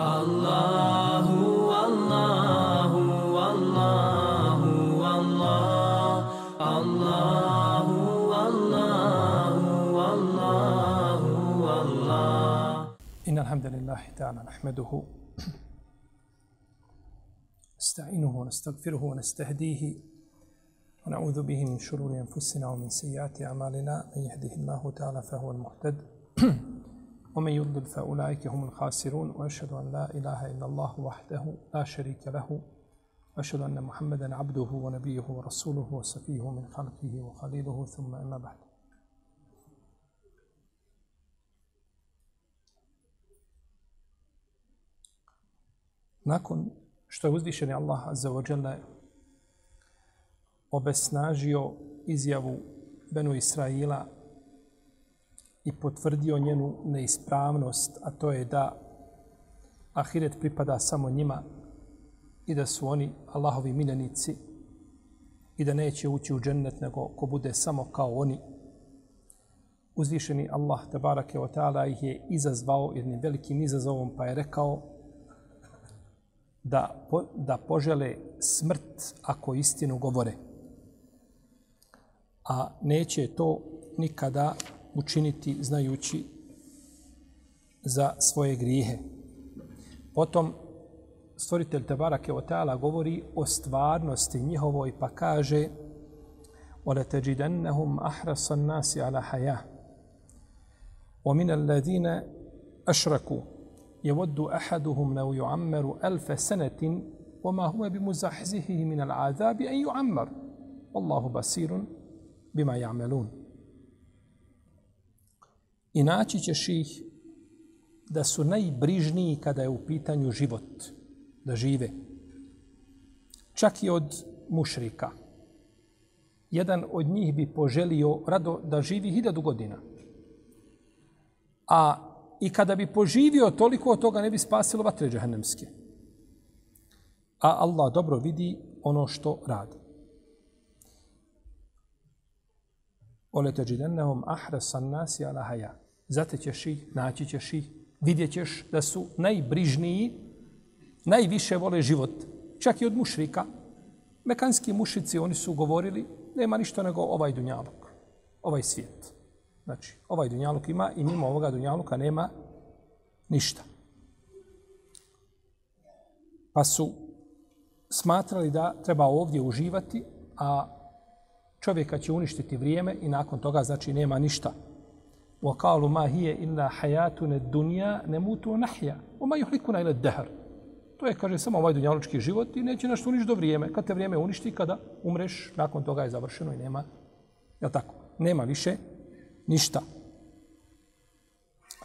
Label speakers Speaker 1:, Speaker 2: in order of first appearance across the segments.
Speaker 1: Allahu, Allahu, Allahu, Allah, Allahu, Allahu, Allahu, Allah.
Speaker 2: إن الحمد لله تعالى نحمده نستعينه ونستغفره ونستهديه ونعوذ به من شرور أنفسنا ومن سيئات أعمالنا. من يهده الله تعالى فهو المهتد. ومن يضلل فأولئك هم الخاسرون وأشهد أن لا إله إلا الله وحده لا شريك له وأشهد أن محمدا عبده ونبيه ورسوله وصفيه من خلقه وخليله ثم أما بعد. Nakon što je uzvišeni Allah Azza wa Jalla obesnažio izjavu Benu Israila i potvrdio njenu neispravnost, a to je da ahiret pripada samo njima i da su oni Allahovi miljenici i da neće ući u džennet nego ko bude samo kao oni. Uzvišeni Allah, tabarake wa ta'ala, ih je izazvao jednim velikim izazovom, pa je rekao da, po, da požele smrt ako istinu govore. A neće to nikada učiniti znajući za svoje grijehe. Potom stvoritelj Tebarake o Teala govori o stvarnosti njihovoj pa kaže وَلَتَجِدَنَّهُمْ أَحْرَصَ النَّاسِ عَلَى حَيَاهِ وَمِنَ الَّذِينَ أَشْرَكُوا يود أحدهم لو يعمر ألف سنة وما هو بمزحزحه من العذاب أن يعمر والله بصير بما يعملون I naći ćeš ih da su najbrižniji kada je u pitanju život, da žive. Čak i od mušrika. Jedan od njih bi poželio rado da živi hiljadu godina. A i kada bi poživio toliko od toga ne bi spasilo vatre džahennemske. A Allah dobro vidi ono što radi. Ole te džidennehum ahresan nasi ala hajat zatećeš ih, naći ćeš ih, vidjet ćeš da su najbrižniji, najviše vole život. Čak i od mušrika. Mekanski mušici, oni su govorili, nema ništa nego ovaj dunjaluk, ovaj svijet. Znači, ovaj dunjaluk ima i mimo ovoga dunjaluka nema ništa. Pa su smatrali da treba ovdje uživati, a čovjeka će uništiti vrijeme i nakon toga znači nema ništa. وَقَالُوا مَا هِيَ إِلَّا حَيَاتُنَ الدُّنْيَا نَمُوتُ وَنَحْيَا وَمَا يُحْلِكُنَا إِلَى الدَّهَرِ To je, kaže, samo ovaj dunjalučki život i neće našto uništi do vrijeme. Kad te vrijeme uništi, kada umreš, nakon toga je završeno i nema, je tako, nema više ništa.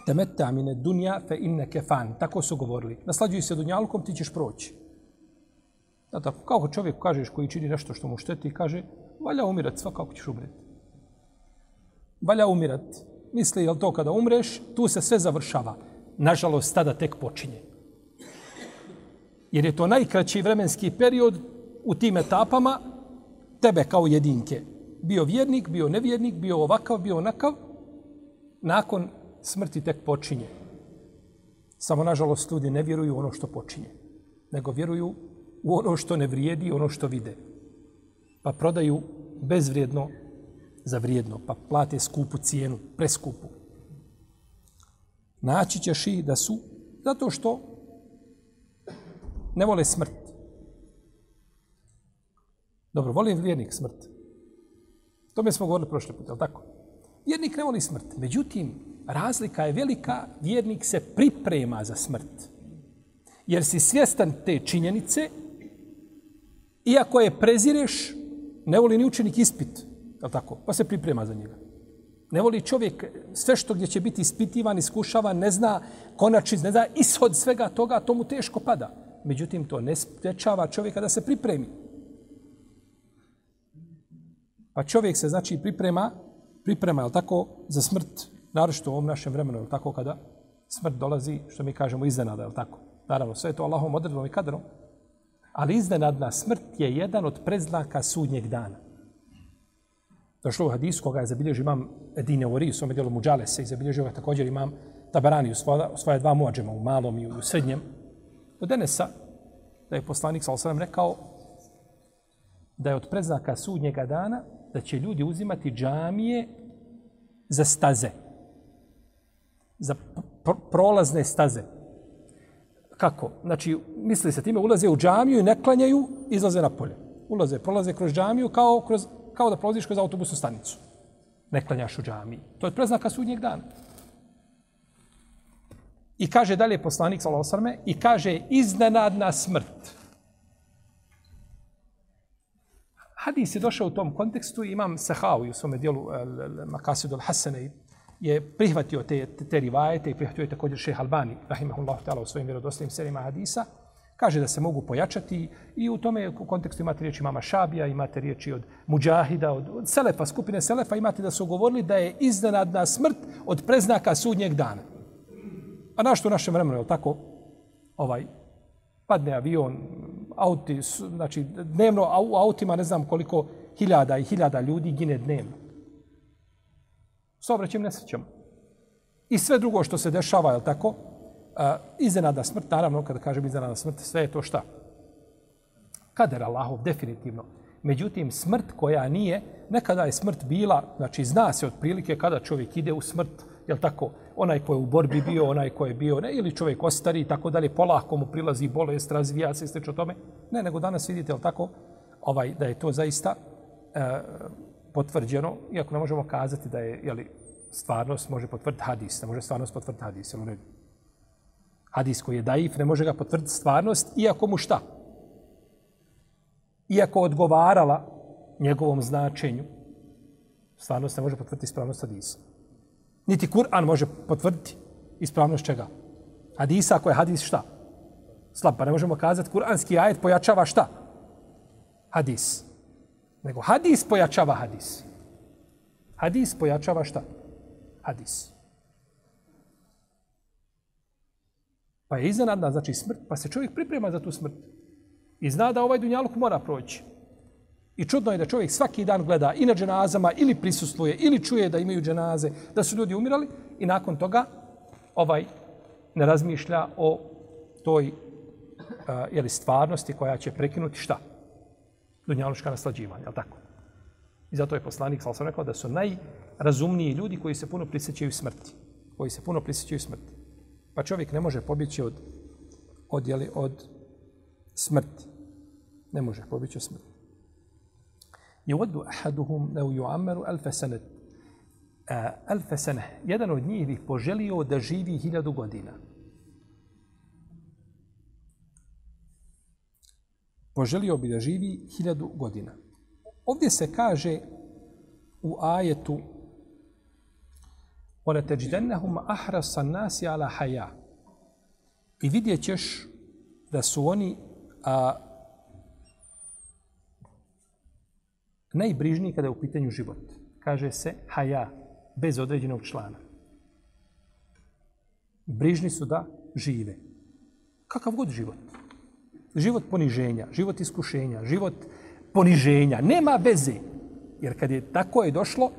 Speaker 2: Temetta mine dunja fe inne kefan. Tako su govorili. Naslađuj se dunjalukom, ti ćeš proći. Da tako, kao čovjek kažeš koji čini nešto što mu šteti, kaže, valja umirat svakako ćeš umreti. Valja umirat. Misli, jel to kada umreš, tu se sve završava. Nažalost, tada tek počinje. Jer je to najkraći vremenski period u tim etapama tebe kao jedinke. Bio vjernik, bio nevjernik, bio ovakav, bio onakav. Nakon smrti tek počinje. Samo, nažalost, ljudi ne vjeruju ono što počinje. Nego vjeruju u ono što ne vrijedi, ono što vide. Pa prodaju bezvrijedno za vrijedno, pa plate skupu cijenu, preskupu. Naći ćeš ih da su, zato što ne vole smrt. Dobro, voli vjernik smrt. To mi smo govorili prošle put, je tako? Vjernik ne voli smrt. Međutim, razlika je velika, vjernik se priprema za smrt. Jer si svjestan te činjenice, iako je prezireš, ne voli ni učenik ispit, je tako? Pa se priprema za njega. Ne voli čovjek sve što gdje će biti ispitivan, iskušavan, ne zna konačnic, ne zna ishod svega toga, to mu teško pada. Međutim, to ne sprečava čovjeka da se pripremi. Pa čovjek se znači priprema, priprema, je tako, za smrt, naročito u ovom našem vremenu, je tako, kada smrt dolazi, što mi kažemo, iznenada, je tako? Naravno, sve je to Allahom odredbom i kadrom. Ali iznenadna smrt je jedan od predznaka sudnjeg dana. Došlo u hadisu koga je zabilježio imam Edine Uri u svome dijelu Muđalese i zabilježio ga također imam Tabarani u svoja, u svoja dva muadžema, u malom i u srednjem. Od Enesa, da je poslanik sa rekao da je od preznaka sudnjega dana da će ljudi uzimati džamije za staze. Za pr prolazne staze. Kako? Znači, misli se time, ulaze u džamiju i ne klanjaju, izlaze na polje. Ulaze, prolaze kroz džamiju kao, kroz, kao da prolaziš kroz autobusnu stanicu. Ne klanjaš u džamiji. To je preznaka sudnjeg dana. I kaže dalje poslanik sa i kaže iznenadna smrt. Hadis je došao u tom kontekstu i imam Sahau u svome dijelu Makasidul al-Hasane je prihvatio te, te, te rivajete i prihvatio je također šeha Albani, rahimahullahu ta'ala, u svojim vjerodostojnim serijima hadisa. Kaže da se mogu pojačati i u tome u kontekstu imate riječi mama Šabija, imate riječi od Muđahida, od, od Selefa, skupine Selefa, imate da su govorili da je iznenadna smrt od preznaka sudnjeg dana. A našto u našem vremenu, je tako? Ovaj, padne avion, auti, znači dnevno u autima ne znam koliko hiljada i hiljada ljudi gine dnevno. S obraćim nesrećom. I sve drugo što se dešava, je tako? A, iznenada smrt, naravno, kada kažem iznenada smrt, sve je to šta? Kader Allahov, definitivno. Međutim, smrt koja nije, nekada je smrt bila, znači zna se otprilike kada čovjek ide u smrt, je tako? Onaj ko je u borbi bio, onaj ko je bio, ne, ili čovjek ostari i tako dalje, polako mu prilazi bolest, razvija se i slično tome. Ne, nego danas vidite, je tako? Ovaj, da je to zaista e, potvrđeno, iako ne možemo kazati da je, jeli, stvarnost može potvrditi hadis, ne može stvarnost potvrditi hadis, jel ne? Hadis koji je daif, ne može ga potvrditi stvarnost, iako mu šta? Iako odgovarala njegovom značenju, stvarnost ne može potvrditi ispravnost hadisa. Niti Kur'an može potvrditi ispravnost čega? Hadisa ako je hadis šta? Slab, pa ne možemo kazati kur'anski ajet pojačava šta? Hadis. Nego hadis pojačava hadis. Hadis pojačava šta? Hadis. Pa je iznenadna, znači smrt, pa se čovjek priprema za tu smrt. I zna da ovaj dunjaluk mora proći. I čudno je da čovjek svaki dan gleda i na dženazama ili prisustvuje ili čuje da imaju dženaze, da su ljudi umirali i nakon toga ovaj ne razmišlja o toj uh, jeli, stvarnosti koja će prekinuti šta? Dunjaluška naslađivanja, je tako? I zato je poslanik sal sam rekao da su najrazumniji ljudi koji se puno prisjećaju smrti. Koji se puno prisjećaju smrti pa čovjek ne može pobjeći od od, jeli, od smrti. Ne može pobjeći od smrti. Jevodu ahaduhum neu ju ameru alfe senet. sene. Jedan od njih bih poželio da živi hiljadu godina. Poželio bi da živi hiljadu godina. Ovdje se kaže u ajetu وَلَتَجْدَنَّهُمْ أَحْرَصَ النَّاسِ عَلَى حَيَا I vidjet ćeš da su oni a, najbrižniji kada je u pitanju život. Kaže se haja, bez određenog člana. Brižni su da žive. Kakav god život. Život poniženja, život iskušenja, život poniženja. Nema veze. Jer kad je tako je došlo,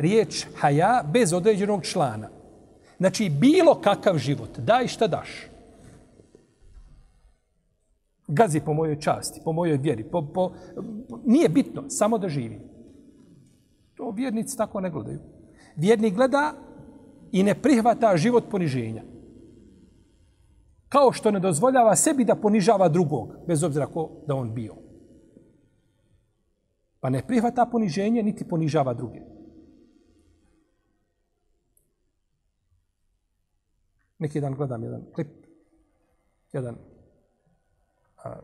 Speaker 2: riječ haja bez određenog člana. Znači, bilo kakav život, daj šta daš gazi po mojoj časti, po mojoj vjeri. Po, po, nije bitno, samo da živi. To vjernici tako ne gledaju. Vjernik gleda i ne prihvata život poniženja. Kao što ne dozvoljava sebi da ponižava drugog, bez obzira ko da on bio. Pa ne prihvata poniženje, niti ponižava druge. Neki dan gledam jedan klip, jedan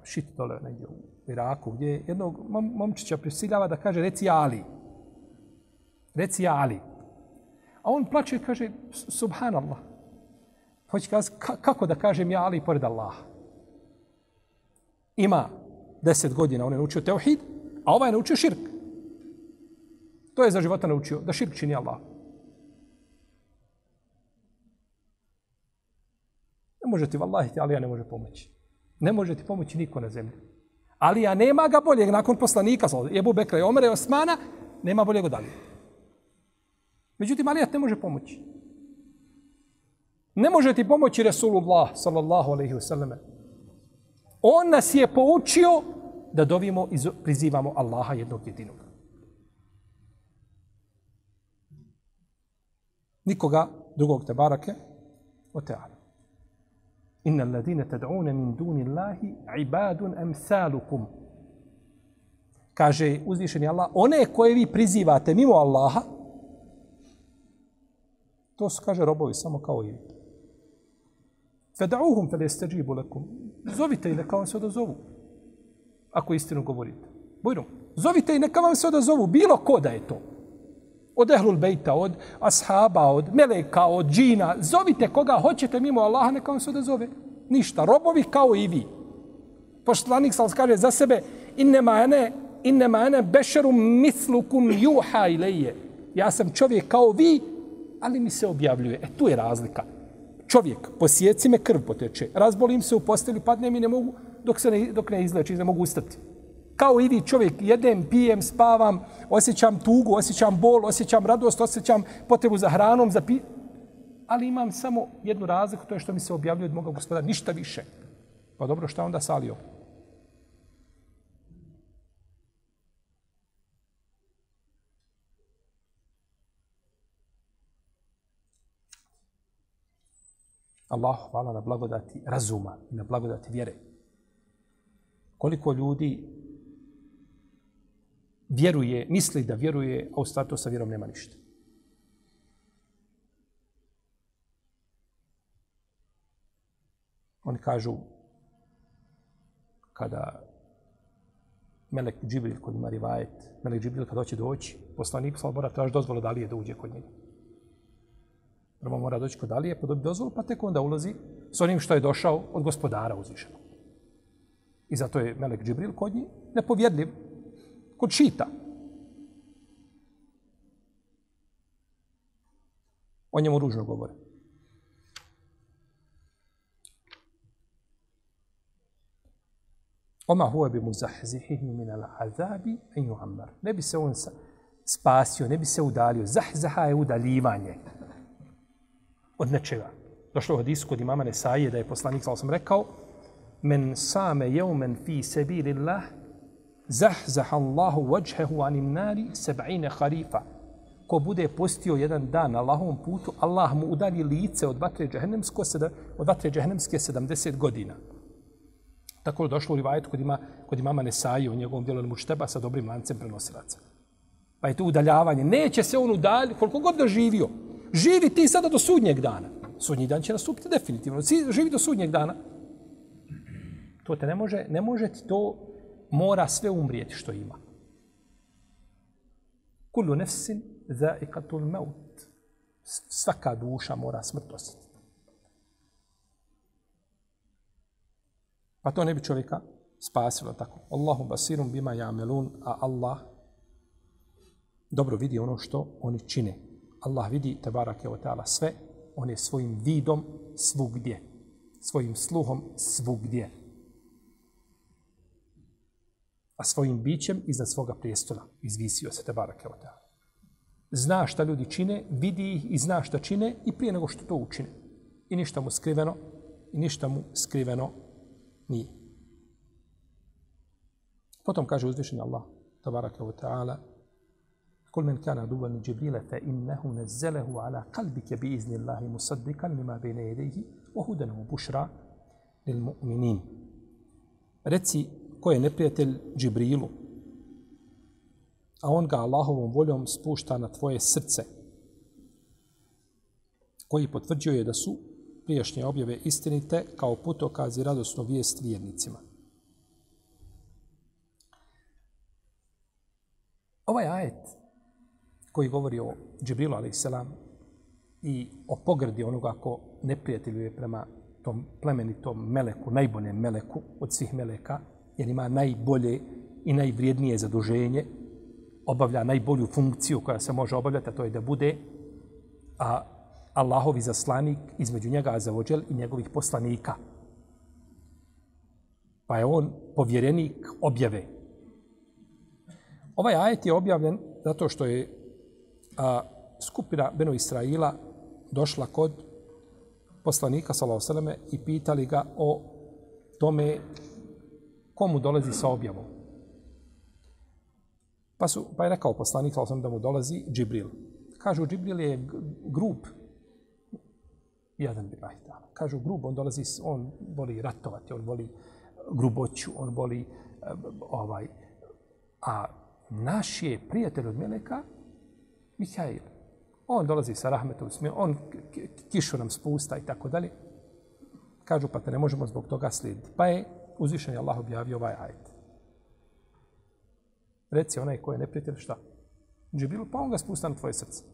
Speaker 2: šit dole negdje u Iraku, gdje jednog momčića prisiljava da kaže reci Ali. Reci Ali. A on plače i kaže Subhanallah. Hoće kazi, kako da kažem ja Ali pored Allaha? Ima deset godina, on je naučio teuhid, a ovaj je naučio širk. To je za života naučio, da širk čini Allah. Ne može ti, vallahi ti, Alija ne može pomoći. Ne može ti pomoći niko na zemlji. Alija nema ga boljeg nakon poslanika, Ebu Bekra i Omere i Osmana, nema boljeg od Alija. Međutim, Alija ne može pomoći. Ne može ti pomoći Resulullah, sallallahu alaihi wasallam. On nas je poučio da dovimo i prizivamo Allaha jednog jedinog. Nikoga drugog te barake o teala. Inna alladine tad'une min dunillahi ibadun amsalukum. Kaže uzvišeni Allah, one koje vi prizivate mimo Allaha, to su, kaže, robovi samo kao i vi. Feda'uhum fe lesteđibu lekum. Zovite i neka vam se odazovu. Ako istinu govorite. Bujrum. Zovite i neka vam se odazovu. Bilo ko da je to. Od ehlul bejta, od ashaba, od meleka, od džina. Zovite koga hoćete mimo Allaha, neka vam se odazove. Ništa. Robovi kao i vi. Poštlanik sal kaže za sebe innema ene, innema ene bešerum mislukum juha ileje. Ja sam čovjek kao vi, ali mi se objavljuje. E, tu je razlika čovjek, posjeci me, krv poteče, razbolim se u postelju, padnem i ne mogu, dok se ne, dok ne izleči, ne mogu ustati. Kao i vi čovjek, jedem, pijem, spavam, osjećam tugu, osjećam bol, osjećam radost, osjećam potrebu za hranom, za pi... Ali imam samo jednu razliku, to je što mi se objavljuje od moga gospoda, ništa više. Pa dobro, šta onda salio? Allah hvala na blagodati razuma i na blagodati vjere. Koliko ljudi vjeruje, misli da vjeruje, a u startu sa vjerom nema ništa. Oni kažu kada Melek Džibril kod ima rivajet, Melek Džibril kad hoće doći, poslanik Salbora traži dozvolu da li je da uđe kod njega. Prvo mora doći kod Alije, pa dobi dozvolu, pa tek onda ulazi s onim što je došao od gospodara uzvišenog. I zato je Melek Džibril kod njih nepovjedljiv, ko čita. O njemu ružno govore. Oma huwa bi muzahzihihi min al-azabi en yu'ammar. Ne bi se on spasio, ne bi se udalio. Zahzaha je udaljivanje od nečega. Došlo u hadisu kod imama Nesaije da je poslanik, sam rekao, men same jeumen fi sebi lillah, zahzah Allahu vajhehu anin nari seb'ine harifa. Ko bude postio jedan dan na Allahovom putu, Allah mu udalji lice od vatre džehennemske, od vatre džehennemske 70 godina. Tako je došlo u rivajetu kod, ima, kod imama Nesaji u njegovom dijelu Mučteba sa dobrim lancem prenosilaca. Pa je to udaljavanje. Neće se on udalji koliko god da živio, Živi ti sada do sudnjeg dana. Sudnji dan će nastupiti definitivno. Živi do sudnjeg dana. To te ne može, ne može ti to mora sve umrijeti što ima. Kullu nefsin zaikatul maut. Svaka duša mora smrt osjetiti. Pa to ne bi čovjeka spasilo tako. Allahu basirum bima jamelun, a Allah dobro vidi ono što oni čine. Allah vidi, tabarake wa ta'ala, sve, on je svojim vidom svugdje, svojim sluhom svugdje, a svojim bićem iznad svoga prijestola izvisio se, tabarake wa ta'ala. Zna šta ljudi čine, vidi ih i zna šta čine i prije nego što to učine. I ništa mu skriveno, i ništa mu skriveno nije. Potom kaže uzvišenje Allah, tabaraka wa ta'ala, قل من كان عدوا لجبريل فإنه نزله على قلبك بإذن الله مصدقا لما بين يديه وهدى وبشرى للمؤمنين Reci ko je neprijatelj Džibrilu, a on ga Allahovom voljom spušta na tvoje srce, koji potvrđuje da su priješnje objave istinite kao putokaz i radosnu vijest vjernicima. Ovaj ajet koji govori o Džibrilu a.s. i o pogrdi onoga ko neprijateljuje prema tom plemenitom meleku, najboljem meleku od svih meleka, jer ima najbolje i najvrijednije zaduženje, obavlja najbolju funkciju koja se može obavljati, a to je da bude a, Allahovi zaslanik između njega zavođel i njegovih poslanika. Pa je on povjerenik objave. Ovaj ajet je objavljen zato što je a, skupina Beno Israila došla kod poslanika sallallahu alejhi i pitali ga o tome komu dolazi sa objavom. Pa, su, pa je rekao poslanik, sa sam da mu dolazi Džibril. Kažu, Džibril je grub. Jedan bi ta'ala. Kažu, grub, on dolazi, on voli ratovati, on voli gruboću, on voli eh, ovaj. A naš je prijatelj od Meleka, Mihajl. On dolazi sa rahmetom, smil- on kišu nam spusta i tako dalje. Kažu, pa te ne možemo zbog toga slijediti. Pa je uzvišen je Allah objavio ovaj ajet. Reci onaj ko je neprijatelj šta? Džibril, pa on ga spusta na tvoje srce.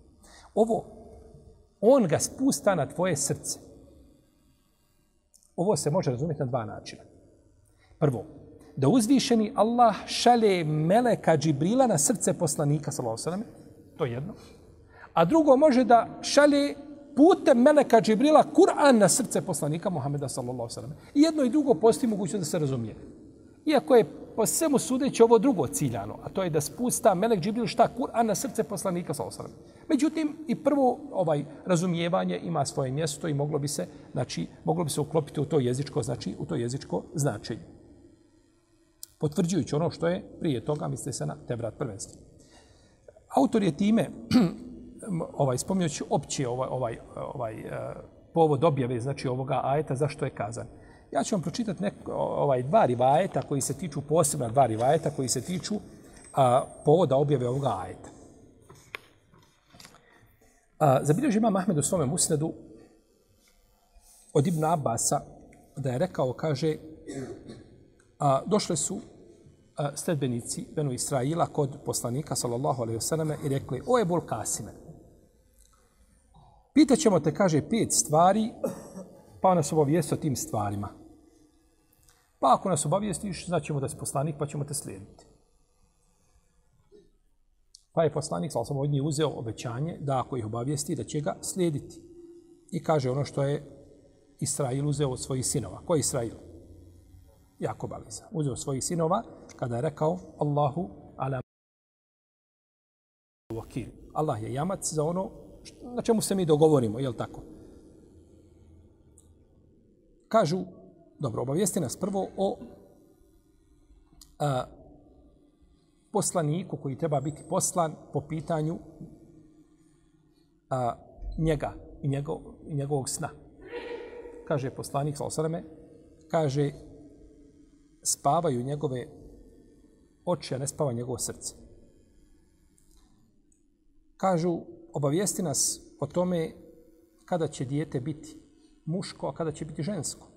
Speaker 2: Ovo, on ga spusta na tvoje srce. Ovo se može razumjeti na dva načina. Prvo, da uzvišeni Allah šalje meleka Džibrila na srce poslanika, sallallahu alejhi ve sellem, to je jedno. A drugo, može da šalje putem meleka Džibrila Kur'an na srce poslanika Muhameda, sallallahu alejhi ve sellem. I jedno i drugo postoji mogućnost da se razumije. Iako je po svemu sudeći ovo drugo ciljano, a to je da spusta Melek Džibril šta Kur'an na srce poslanika sallallahu sallam. Međutim, i prvo ovaj razumijevanje ima svoje mjesto i moglo bi se, znači, moglo bi se uklopiti u to jezičko, znači, u to jezičko značenje. Potvrđujući ono što je prije toga, misli se na Tevrat prvenstvo. Autor je time, ovaj, spominjući opće ovaj, ovaj, ovaj, e, povod objave, znači ovoga ajeta, zašto je kazan. Ja ću vam pročitati nek, ovaj, dva rivajeta koji se tiču, posebna dva rivajeta koji se tiču a, povoda objave ovoga ajeta. A, zabilježi imam Ahmed u svome musnedu od Ibn Abasa da je rekao, kaže, a, došle su a, sledbenici Benu Israila kod poslanika, sallallahu alaihi vseleme, i rekli, o je bol Kasime. Pitaćemo te, kaže, pet stvari, pa nas obavijesti o tim stvarima. Pa ako nas obavijestiš, znaćemo da si poslanik, pa ćemo te slijediti. Pa je poslanik, sal sam od njih uzeo obećanje da ako ih obavijesti, da će ga slijediti. I kaže ono što je Israil uzeo od svojih sinova. Ko je Israil? Jakob Aliza. Uzeo svojih sinova kada je rekao Allahu ala wakil. Allah je jamac za ono na čemu se mi dogovorimo, je li tako? Kažu, dobro, obavijesti nas prvo o a, poslaniku koji treba biti poslan po pitanju a, njega i, njegov, i njegovog sna. Kaže poslanik, sa kaže, spavaju njegove oči, a ne spava njegovo srce. Kažu, obavijesti nas o tome kada će dijete biti muško, a kada će biti žensko.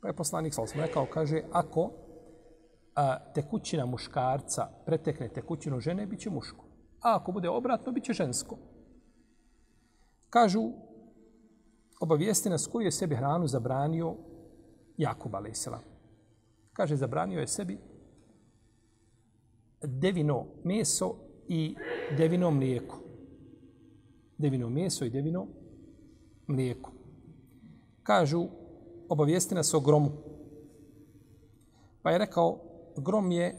Speaker 2: Pa je poslanik sa osam rekao, kaže, ako a, tekućina muškarca pretekne tekućinu žene, bit će muško. A ako bude obratno, bit će žensko. Kažu, obavijesti nas koju je sebi hranu zabranio Jakub a.s. Kaže, zabranio je sebi devino meso i devino mlijeko. Devino meso i devino mlijeko. Kažu, obavijesti nas o gromu. Pa je rekao, grom je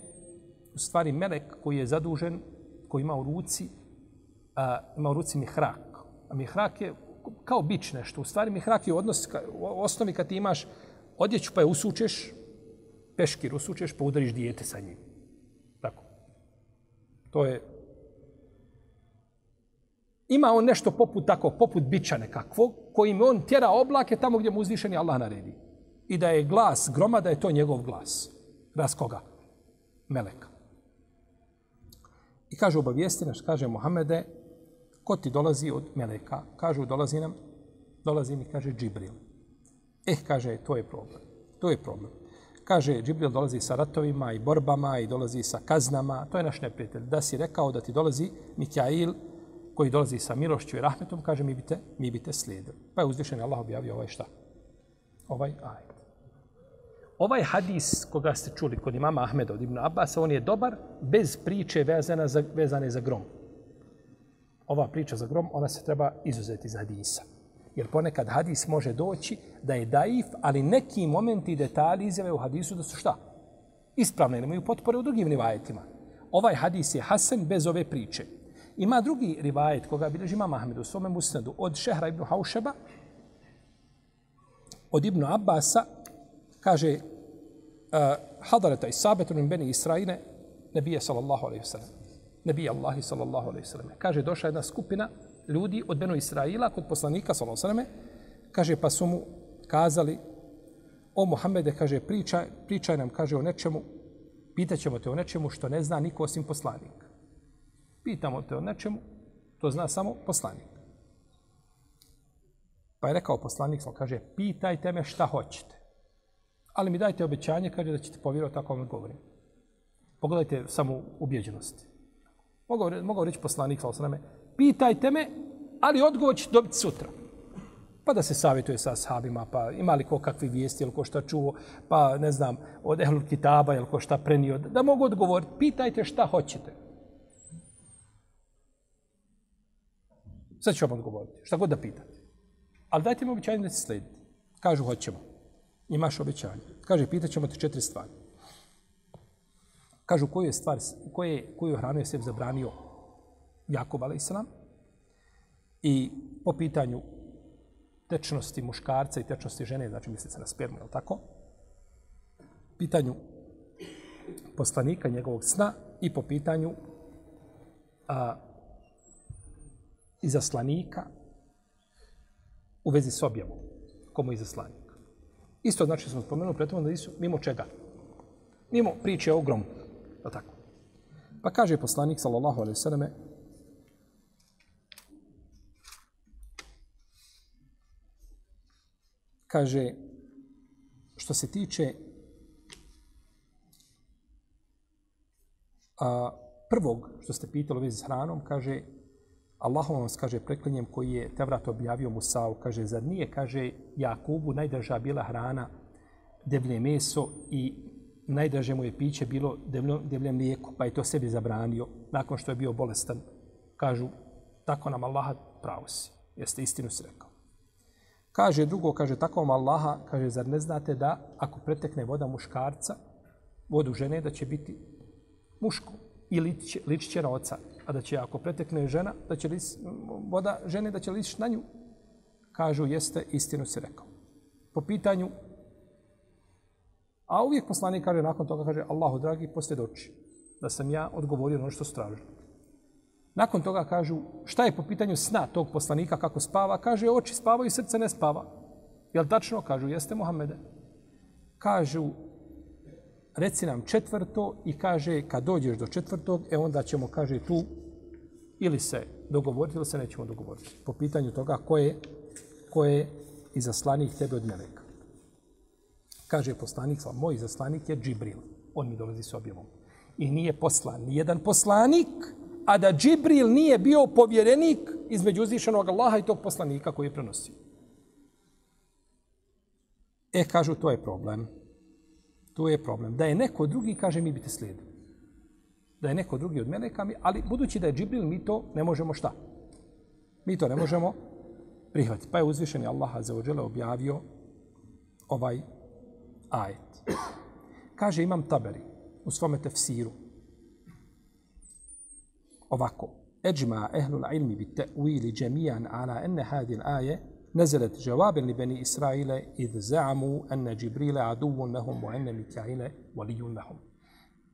Speaker 2: u stvari melek koji je zadužen, koji ima u ruci, a, ima u ruci mihrak. A mihrak je kao bić nešto. U stvari mihrak je odnos, ka, u osnovi kad ti imaš odjeću pa je usučeš, peškir usučeš pa udariš dijete sa njim. Tako. To je ima on nešto poput tako, poput bića nekakvog, kojim on tjera oblake tamo gdje mu uzvišeni Allah naredi. I da je glas groma, da je to njegov glas. Glas koga? Meleka. I kaže obavijesti naš, kaže Muhammede, ko ti dolazi od Meleka? Kažu, dolazi nam, dolazi mi, kaže Džibril. Eh, kaže, to je problem. To je problem. Kaže, Džibril dolazi sa ratovima i borbama i dolazi sa kaznama. To je naš neprijatelj. Da si rekao da ti dolazi Mikail, koji dolazi sa milošću i rahmetom, kaže mi bite, mi bite slijedili. Pa je uzvišen Allah objavio ovaj šta? Ovaj ajet. Ovaj hadis koga ste čuli kod imama Ahmeda od Ibn Abbas, on je dobar bez priče vezana za, vezane za grom. Ova priča za grom, ona se treba izuzeti iz hadisa. Jer ponekad hadis može doći da je daif, ali neki momenti i detalji izjave u hadisu da su šta? Ispravne, nemaju potpore u drugim nivajetima. Ovaj hadis je hasen bez ove priče. Ima drugi rivajet koga bilježi imam Ahmed u svome musnadu od Šehra ibn Haušeba, od Ibn Abbasa, kaže, eh, hadareta i min beni Israine, nebije sallallahu alaihi sallam. Nebije Allahi sallallahu alaihi sallam. Kaže, došla jedna skupina ljudi od Benu Israila kod poslanika sallallahu alaihi sallam. Kaže, pa su mu kazali, o Muhammede, kaže, pričaj, pričaj nam, kaže, o nečemu, pitaćemo te o nečemu što ne zna niko osim poslanika. Pitamo te o nečemu, to zna samo poslanik. Pa je rekao poslanik, kaže, pitajte me šta hoćete. Ali mi dajte obećanje, kaže da ćete povjerovati tako vam govorim. Pogledajte samo ubjeđenosti. Mogao, mogao reći poslanik, sam sveme, pitajte me, ali odgovor ćete dobiti sutra. Pa da se savjetuje sa sahabima, pa ima li ko kakvi vijesti, ili ko šta čuo, pa ne znam, od Ehlul Kitaba, ili ko šta prenio, da mogu odgovoriti, pitajte šta hoćete. Sad ću vam odgovoriti, šta god da pitate. Ali dajte mi običajno da se sledite. Kažu, hoćemo. Imaš obećanje. Kaže, pitat ćemo te četiri stvari. Kažu, koju je stvar, koje, koju hranu je sebi zabranio Jakub, a.s. I po pitanju tečnosti muškarca i tečnosti žene, znači misli se na spermu, je li tako? Pitanju poslanika njegovog sna i po pitanju a, izaslanika u vezi s objavom. Komu je izaslanik? Isto znači smo spomenuli pretom da nisu mimo čega. Mimo priče o gromu. Tako? Pa kaže poslanik sallallahu alejhi ve selleme kaže što se tiče a, prvog što ste pitali u vezi s hranom, kaže Allahom vam kaže preklinjem koji je Tevrat objavio Musa'u, kaže, zar nije, kaže, Jakubu najdraža bila hrana devlje meso i najdraže mu je piće bilo devlje, devlje mlijeko, pa je to sebi zabranio nakon što je bio bolestan. Kažu, tako nam Allaha pravo si, jeste istinu si rekao. Kaže drugo, kaže, tako vam Allaha, kaže, zar ne znate da ako pretekne voda muškarca, vodu žene, da će biti muško i ličiće, ličiće na oca. A da će, ako pretekne žena, da će lis, voda žene, da će ličići na nju. Kažu, jeste, istinu si rekao. Po pitanju, a uvijek poslanik kaže, nakon toga kaže, Allahu dragi, poslije da sam ja odgovorio na ono što stražu. Nakon toga kažu, šta je po pitanju sna tog poslanika, kako spava? Kaže, oči spavaju, srce ne spava. Jel tačno? Kažu, jeste Muhammede. Kažu, reci nam četvrto i kaže kad dođeš do četvrtog, e onda ćemo, kaže, tu ili se dogovoriti ili se nećemo dogovoriti. Po pitanju toga ko je, ko je izaslanik tebe od meleka. Kaže poslanik, moj izaslanik je Džibril. On mi dolazi s objavom. I nije poslan ni jedan poslanik, a da Džibril nije bio povjerenik između uzvišenog Allaha i tog poslanika koji je prenosio. E, kažu, to je problem. To je problem. Da je neko drugi, kaže, mi biti slijedili. Da je neko drugi od meleka, ali budući da je Džibril, mi to ne možemo šta? Mi to ne možemo prihvatiti. Pa je uzvišeni Allah za objavio ovaj ajet. Kaže, imam taberi u svome tefsiru. Ovako. Eđma ehlul ilmi bi te'uili džemijan ala enne hadil aje نزلت جوابا لبني إسرائيل إذ زعموا أن جبريل عدو لهم وأن ميكائيل ولي لهم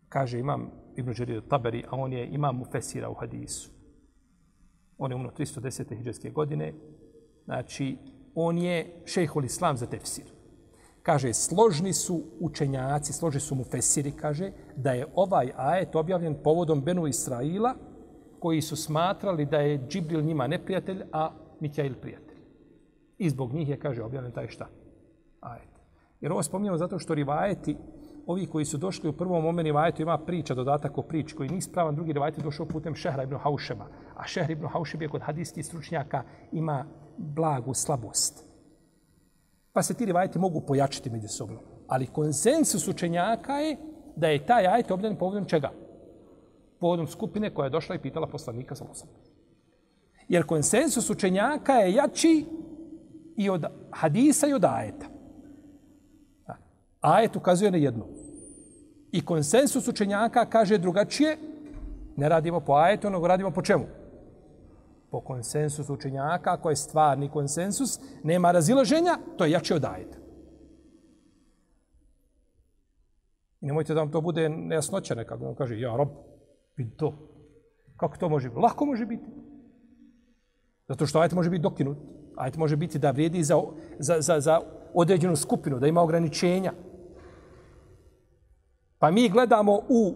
Speaker 2: kaže imam Ibn Đarir Taberi, a on je imam Mufesira u hadisu. On je umno 310. hijđarske godine. Znači, on je šejhul islam za tefsir. Kaže, složni su učenjaci, složni su Mufesiri, kaže, da je ovaj ajet objavljen povodom Benu Israila, koji su smatrali da je Džibril njima neprijatelj, a Mikail prijatelj. I zbog njih je, kaže, objavljen taj šta? Ajet. Jer ovo spominjamo zato što rivajeti, ovi koji su došli u prvom momenu rivajetu, ima priča, dodatak o prič koji nije ispravan, drugi rivajet je došao putem Šehra ibn Haušeba. A Šehr ibn Haušeb je kod hadijskih stručnjaka ima blagu slabost. Pa se ti rivajeti mogu pojačiti međusobno. Ali konsensus učenjaka je da je taj ajet objavljen povodom čega? Povodom skupine koja je došla i pitala poslanika sa Jer konsensus učenjaka je jači i od hadisa i od ajeta. Ajet ukazuje na jedno. I konsensus učenjaka kaže drugačije, ne radimo po ajetu, nego radimo po čemu? Po konsensusu učenjaka, ako je stvarni konsensus, nema razilaženja, to je jače od ajeta. I nemojte da vam to bude nejasnoća nekako. On kaže, ja rob, vidi to. Kako to može biti? Lako može biti. Zato što ajet može biti dokinut. Ajet može biti da vrijedi za, za, za, za određenu skupinu, da ima ograničenja. Pa mi gledamo u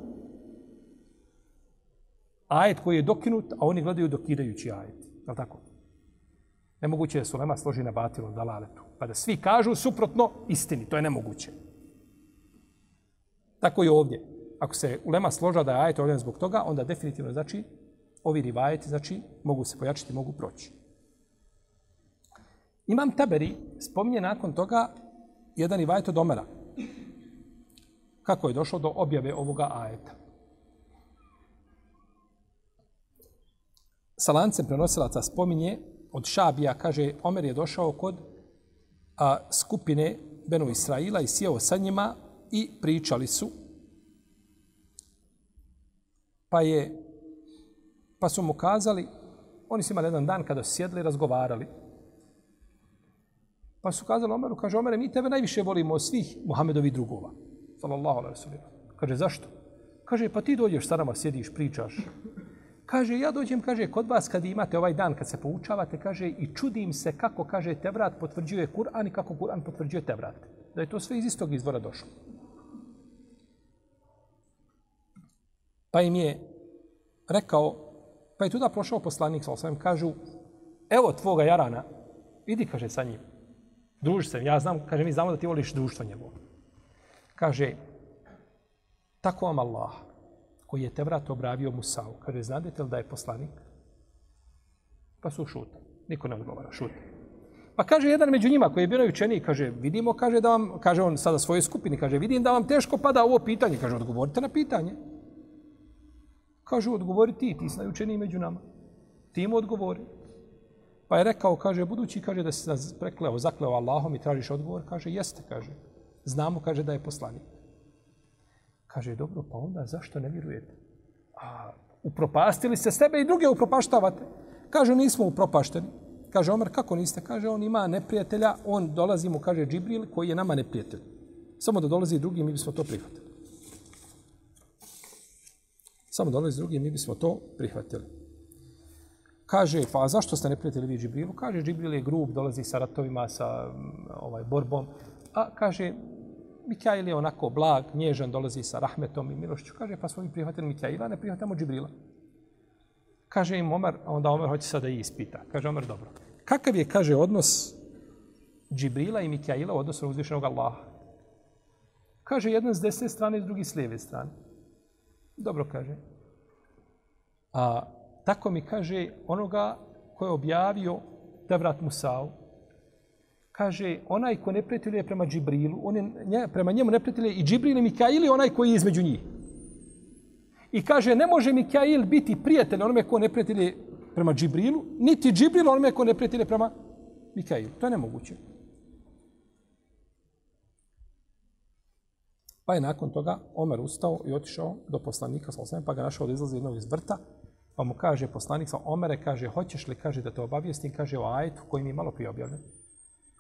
Speaker 2: ajet koji je dokinut, a oni gledaju dokidajući ajet. Je tako? Nemoguće je Sulema složi na batilu dalaletu. Pa da svi kažu suprotno istini. To je nemoguće. Tako i ovdje. Ako se ulema složa da je ajet ovdje zbog toga, onda definitivno znači ovi rivajeti znači mogu se pojačiti, mogu proći. Imam Taberi spominje nakon toga jedan rivajet od Omera. Kako je došlo do objave ovoga ajeta. Sa lancem prenosilaca spominje od Šabija, kaže, Omer je došao kod a, skupine Benu Israila i sjeo sa njima i pričali su. Pa je pa su mu kazali, oni su imali jedan dan kada su sjedli i razgovarali. Pa su kazali Omeru, kaže Omer, mi tebe najviše volimo od svih Muhammedovi drugova. Sallallahu alaihi sallam. Kaže, zašto? Kaže, pa ti dođeš sa nama, sjediš, pričaš. Kaže, ja dođem, kaže, kod vas kad imate ovaj dan, kad se poučavate, kaže, i čudim se kako, kaže, Tevrat potvrđuje Kur'an i kako Kur'an potvrđuje Tevrat. Da je to sve iz istog izvora došlo. Pa im je rekao, pa je tuda prošao poslanik, sa osvijem, kažu, evo tvoga jarana, idi, kaže, sa njim. Druži se, ja znam, kaže, mi znamo da ti voliš društvo njegovo. Kaže, tako vam Allah, koji je te vrat obravio Musa'u, kaže, znadete li da je poslanik? Pa su šutali. Niko ne odgovara, šutali. Pa kaže jedan među njima koji je bio učeniji, kaže, vidimo, kaže da vam, kaže on sada svojoj skupini, kaže, vidim da vam teško pada ovo pitanje, kaže, odgovorite na pitanje. Kaže, odgovori ti, ti si najučeniji među nama. Ti mu odgovori. Pa je rekao, kaže, budući, kaže, da si nas prekleo, zakleo Allahom i tražiš odgovor, kaže, jeste, kaže. Znamo, kaže, da je poslanik. Kaže, dobro, pa onda zašto ne vjerujete? A upropastili se sebe i druge upropaštavate. Kaže, nismo upropašteni. Kaže, Omer, kako niste? Kaže, on ima neprijatelja, on dolazi mu, kaže, Džibril, koji je nama neprijatelj. Samo da dolazi drugi, mi bismo to prihvatili. Samo dolazi drugi, mi bismo to prihvatili. Kaže, pa zašto ste neprijatelji vi Džibrilu? Kaže, Džibril je grub, dolazi sa ratovima, sa mm, ovaj borbom. A kaže, Mikail je onako blag, nježan, dolazi sa rahmetom i milošću. Kaže, pa smo mi prihvatili Mikaila, ne prihvatamo Džibrila. Kaže im Omer, a onda Omer hoće sada i ispita. Kaže Omer, dobro. Kakav je, kaže, odnos Džibrila i Mikaila u odnosu na uzvišenog Allaha? Kaže, jedan s desne strane, drugi s lijeve strane. Dobro kaže. A tako mi kaže onoga ko je objavio Tevrat Musa'u. Kaže, onaj ko ne prijatelje prema Džibrilu, on je, nje, prema njemu ne prijatelje i Džibril i Mikail je onaj koji je između njih. I kaže, ne može Mikail biti prijatelj onome ko ne prijatelje prema Džibrilu, niti Džibril onome ko ne prijatelje prema Mikailu. To je nemoguće. Pa je nakon toga Omer ustao i otišao do poslanika pa ga našao da izlazi jednog iz vrta, pa mu kaže poslanik sa Omere, kaže, hoćeš li, kaže, da te obavijestim, kaže, o ajetu koji mi je malo prije objavljen.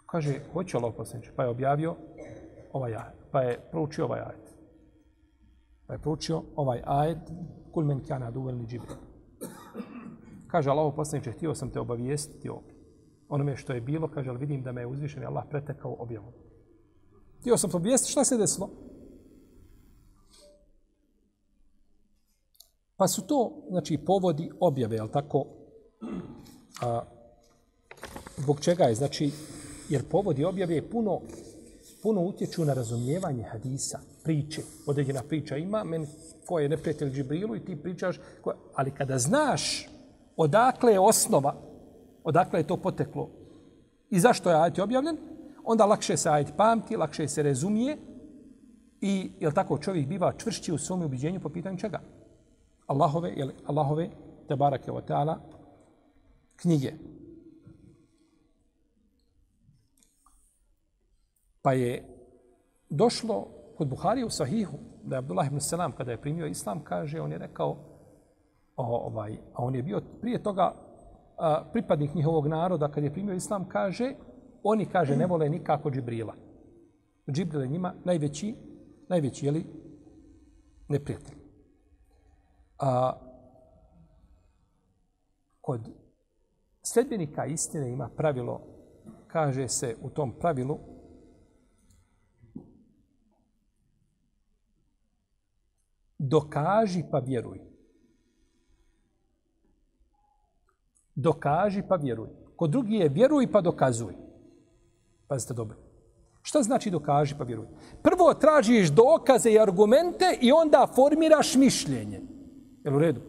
Speaker 2: Kaže, hoće Allah poslaniče, pa je objavio ovaj ajet, pa je proučio ovaj ajet. Pa je proučio ovaj ajet, kul men kjana duvelni džibril. Kaže, Allah poslaniče, htio sam te obavijestiti o onome što je bilo, kaže, ali vidim da me je uzvišen Allah pretekao objavom. Htio sam te obavijestiti šta se desilo. Pa su to, znači, povodi objave, jel tako? A, zbog čega je, znači, jer povodi objave je puno, puno utječu na razumijevanje hadisa, priče, određena priča ima, meni ko je neprijatelj Džibrilu i ti pričaš, ko, ali kada znaš odakle je osnova, odakle je to poteklo i zašto je ajet objavljen, onda lakše se ajet pamti, lakše se razumije i, jel tako, čovjek biva čvršći u svom ubiđenju po pitanju čega? Allahove, jel, Allahove, te barake o teala, knjige. Pa je došlo kod Buhari u Sahihu, da je Abdullah ibn Selam, kada je primio islam, kaže, on je rekao, o, ovaj, a on je bio prije toga a, pripadnik njihovog naroda, kad je primio islam, kaže, oni, kaže, ne vole nikako Džibrila. Džibril je njima najveći, najveći, jeli, neprijatelj. A, kod sljedbenika istine ima pravilo, kaže se u tom pravilu, dokaži pa vjeruj. Dokaži pa vjeruj. Kod drugi je vjeruj pa dokazuj. Pazite dobro. Šta znači dokaži pa vjeruj? Prvo tražiš dokaze i argumente i onda formiraš mišljenje. Jel u redu?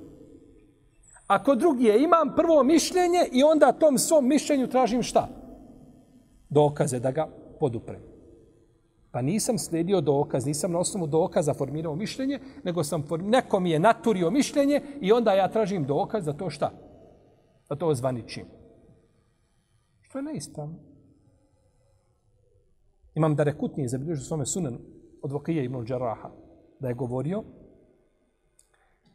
Speaker 2: Ako drugi je imam prvo mišljenje i onda tom svom mišljenju tražim šta? Dokaze da ga poduprem. Pa nisam slijedio dokaz, nisam na osnovu dokaza formirao mišljenje, nego sam form... neko mi je naturio mišljenje i onda ja tražim dokaz za to šta? Da to ozvaničim. Što je neispravno. Imam da rekutnije zabilježu svome sunanu od Vokije ibn Đaraha da je govorio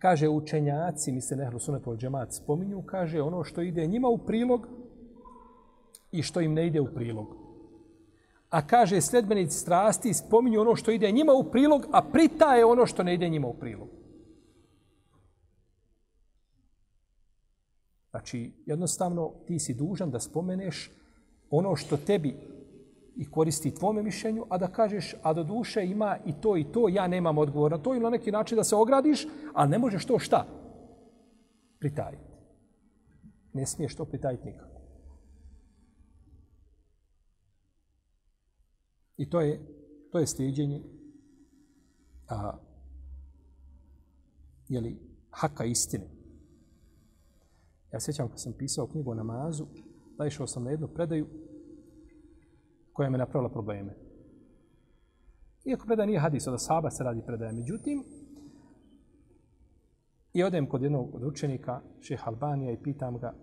Speaker 2: kaže učenjaci, mi se nehlu sunetu al džemat, spominju, kaže ono što ide njima u prilog i što im ne ide u prilog. A kaže sledbenici strasti spominju ono što ide njima u prilog, a pritaje ono što ne ide njima u prilog. Znači, jednostavno, ti si dužan da spomeneš ono što tebi i koristi tvome mišljenju, a da kažeš, a do duše ima i to i to, ja nemam odgovor na to, ili na neki način da se ogradiš, ali ne možeš to šta? Pritajiti. Ne smiješ to pritajiti nikako. I to je, to je slijedjenje a, jeli, haka istine. Ja sjećam kad sam pisao knjigu o namazu, naišao sam na jednu predaju koja me napravila probleme. Iako predaj nije hadis, od Asaba se radi predaj. Međutim, i odem kod jednog od učenika, šeha Albanija, i pitam ga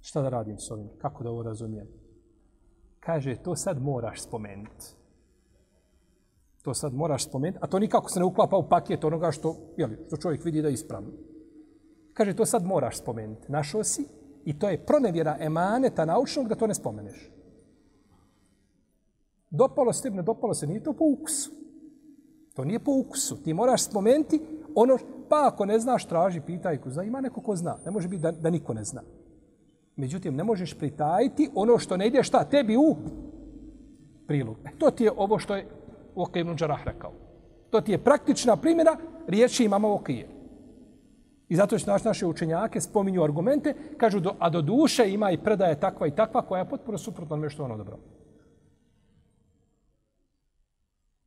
Speaker 2: šta da radim s ovim, kako da ovo razumijem. Kaže, to sad moraš spomenuti. To sad moraš spomenuti, a to nikako se ne uklapa u paket onoga što, jeli, što čovjek vidi da je ispravno. Kaže, to sad moraš spomenuti. Našao si i to je pronevjera emaneta naučnog da to ne spomeneš. Dopalo se, ne dopalo se, nije to po ukusu. To nije po ukusu. Ti moraš spomenuti ono, pa ako ne znaš, traži, pitaj ko zna. Ima neko ko zna. Ne može biti da, da niko ne zna. Međutim, ne možeš pritajiti ono što ne ide šta tebi u prilog. E, to ti je ovo što je Oka ibn Đarah rekao. To ti je praktična primjera riječi imama Okije. I zato što naš, naše učenjake spominju argumente, kažu, do, a do duše ima i predaje takva i takva koja je potpuno suprotna ono što ono dobro.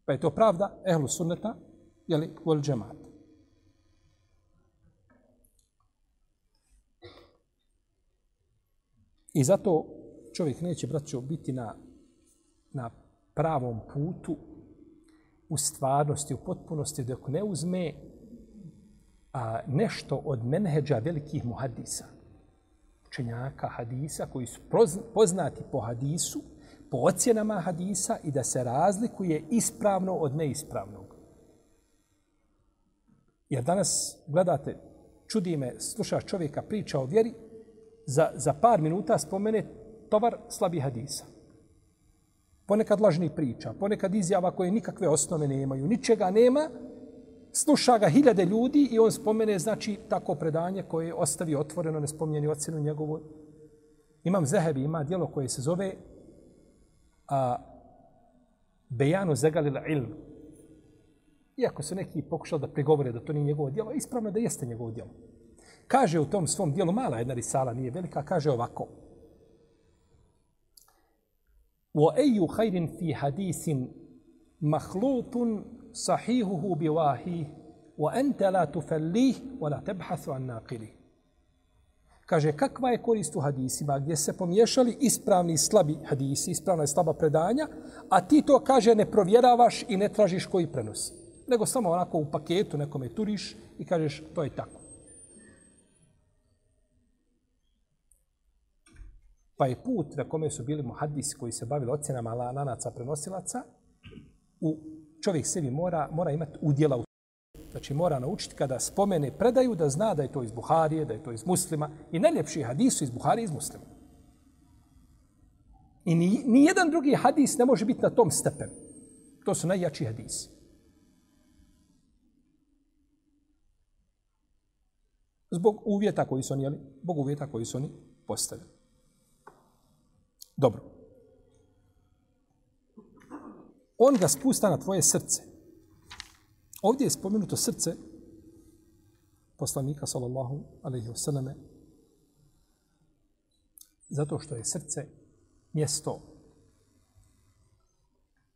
Speaker 2: Pa je to pravda ehlu sunneta, jeli, vol džemat. I zato čovjek neće, braćo, biti na, na pravom putu u stvarnosti, u potpunosti, dok ne uzme a, nešto od menheđa velikih muhadisa, učenjaka hadisa, koji su poznati po hadisu, po ocjenama hadisa i da se razlikuje ispravno od neispravnog. Jer danas gledate, čudi me, slušaš čovjeka priča o vjeri, za, za par minuta spomene tovar slabi hadisa. Ponekad lažni priča, ponekad izjava koje nikakve osnove nemaju, ničega nema, sluša ga hiljade ljudi i on spomene, znači, tako predanje koje ostavi otvoreno, ne spomnjeni ocjenu njegovu. Imam Zehebi, ima dijelo koje se zove a, Bejanu Zegalila ilm. Iako se neki pokušali da pregovore da to nije njegovo djelo, ispravno da jeste njegovo djelo. Kaže u tom svom dijelu, mala jedna risala, nije velika, kaže ovako. Wa ayu فِي fi hadisin makhlutun sahihuhu bi wahi wa anta la tufallih wa Kaže, kakva je korist u hadisima gdje se pomiješali ispravni i slabi hadisi, ispravna i slaba predanja, a ti to, kaže, ne provjeravaš i ne tražiš koji prenosi. Nego samo onako u paketu nekome turiš i kažeš, to je tako. Pa je put na kome su bili muhadisi koji se bavili ocjenama lanaca prenosilaca, u čovjek sebi mora, mora imati udjela u znači mora naučiti kada spomene predaju da zna da je to iz Buharije, da je to iz muslima i najljepši hadis iz Buharije iz muslima. I ni, ni jedan drugi hadis ne može biti na tom stepen. To su najjači hadisi. Zbog uvjeta koji su oni, jeli? Zbog uvjeta koji su oni postavili. Dobro. On ga spusta na tvoje srce. Ovdje je spomenuto srce poslanika, sallallahu alaihi wasallam, zato što je srce mjesto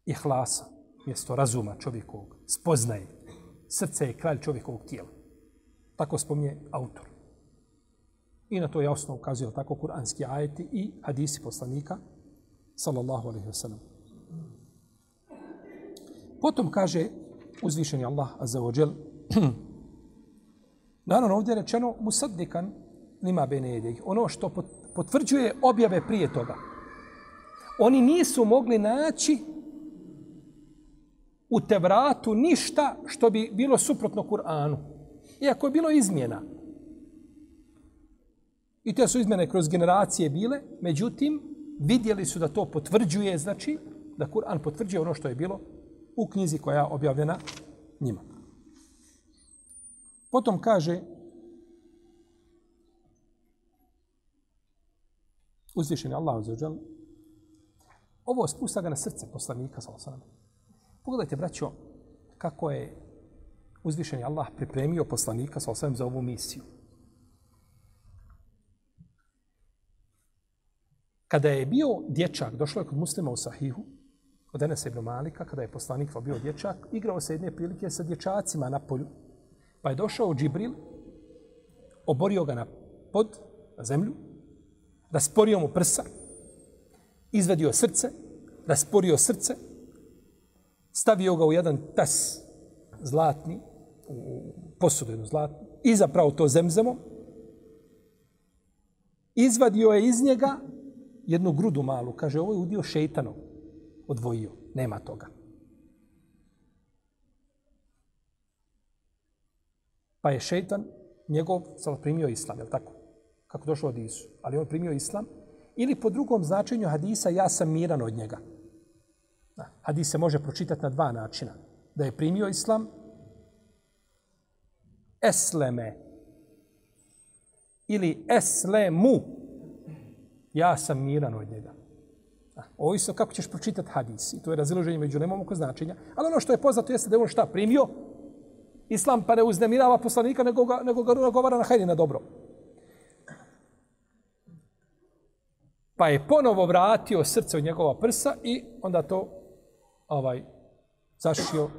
Speaker 2: ihlasa, mjesto razuma čovjekovog, spoznaje. Srce je kralj čovjekovog tijela. Tako spominje autor. I na to jasno ukazuje tako kuranski ajeti i hadisi poslanika, sallallahu alaihi wasallam. Potom kaže uzvišeni Allah azza wa jel, naravno ovdje je rečeno musaddikan lima bene jedih. Ono što potvrđuje objave prije toga. Oni nisu mogli naći u Tevratu ništa što bi bilo suprotno Kur'anu. Iako je bilo izmjena. I te su izmjene kroz generacije bile, međutim, vidjeli su da to potvrđuje, znači, da Kur'an potvrđuje ono što je bilo u knjizi koja je objavljena njima. Potom kaže uzvišeni Allah za ovo spusta ga na srce poslanika, sa osanem. Pogledajte, braćo, kako je uzvišeni Allah pripremio poslanika sa osvijem za ovu misiju. Kada je bio dječak, došlo je kod muslima u Sahihu, od Enes ibn Malika, kada je poslanik bio dječak, igrao se jedne prilike sa dječacima na polju. Pa je došao Džibril, oborio ga na pod, na zemlju, rasporio mu prsa, izvedio srce, rasporio srce, stavio ga u jedan tas zlatni, u posudu jednu zlatnu, i zapravo to zemzemom, izvadio je iz njega jednu grudu malu. Kaže, ovo je udio šeitanov. Odvojio. Nema toga. Pa je šeitan njegov sam primio islam, je tako? Kako došlo od Isu. Ali on primio islam. Ili po drugom značenju hadisa, ja sam miran od njega. Hadis se može pročitati na dva načina. Da je primio islam, esleme, ili eslemu, ja sam miran od njega. Ovisno kako ćeš pročitati hadis. I to je razilaženje među lemom oko značenja. Ali ono što je poznato jeste da je on šta primio, islam pa ne uznemirava poslanika, nego ga, nego ga nagovara na hajde na dobro. Pa je ponovo vratio srce od njegova prsa i onda to ovaj zašio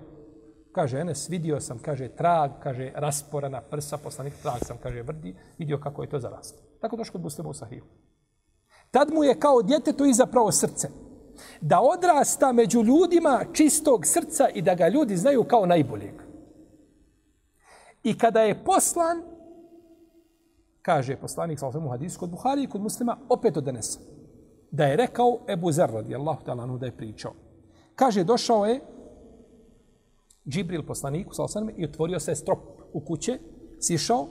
Speaker 2: kaže Enes, vidio sam, kaže, trag, kaže, rasporana prsa, poslanik trag sam, kaže, vrdi, vidio kako je to zaraslo. Tako došlo kod muslima u sahiju. Tad mu je kao djetetu izapravo srce. Da odrasta među ljudima čistog srca i da ga ljudi znaju kao najboljeg. I kada je poslan, kaže poslanik sa osvijem u hadisu kod Buhari i kod muslima, opet od Enesa. Da je rekao Ebu Zer radijallahu ta'ala da je pričao. Kaže, došao je Džibril poslaniku, sa osanem, i otvorio se strop u kuće, sišao,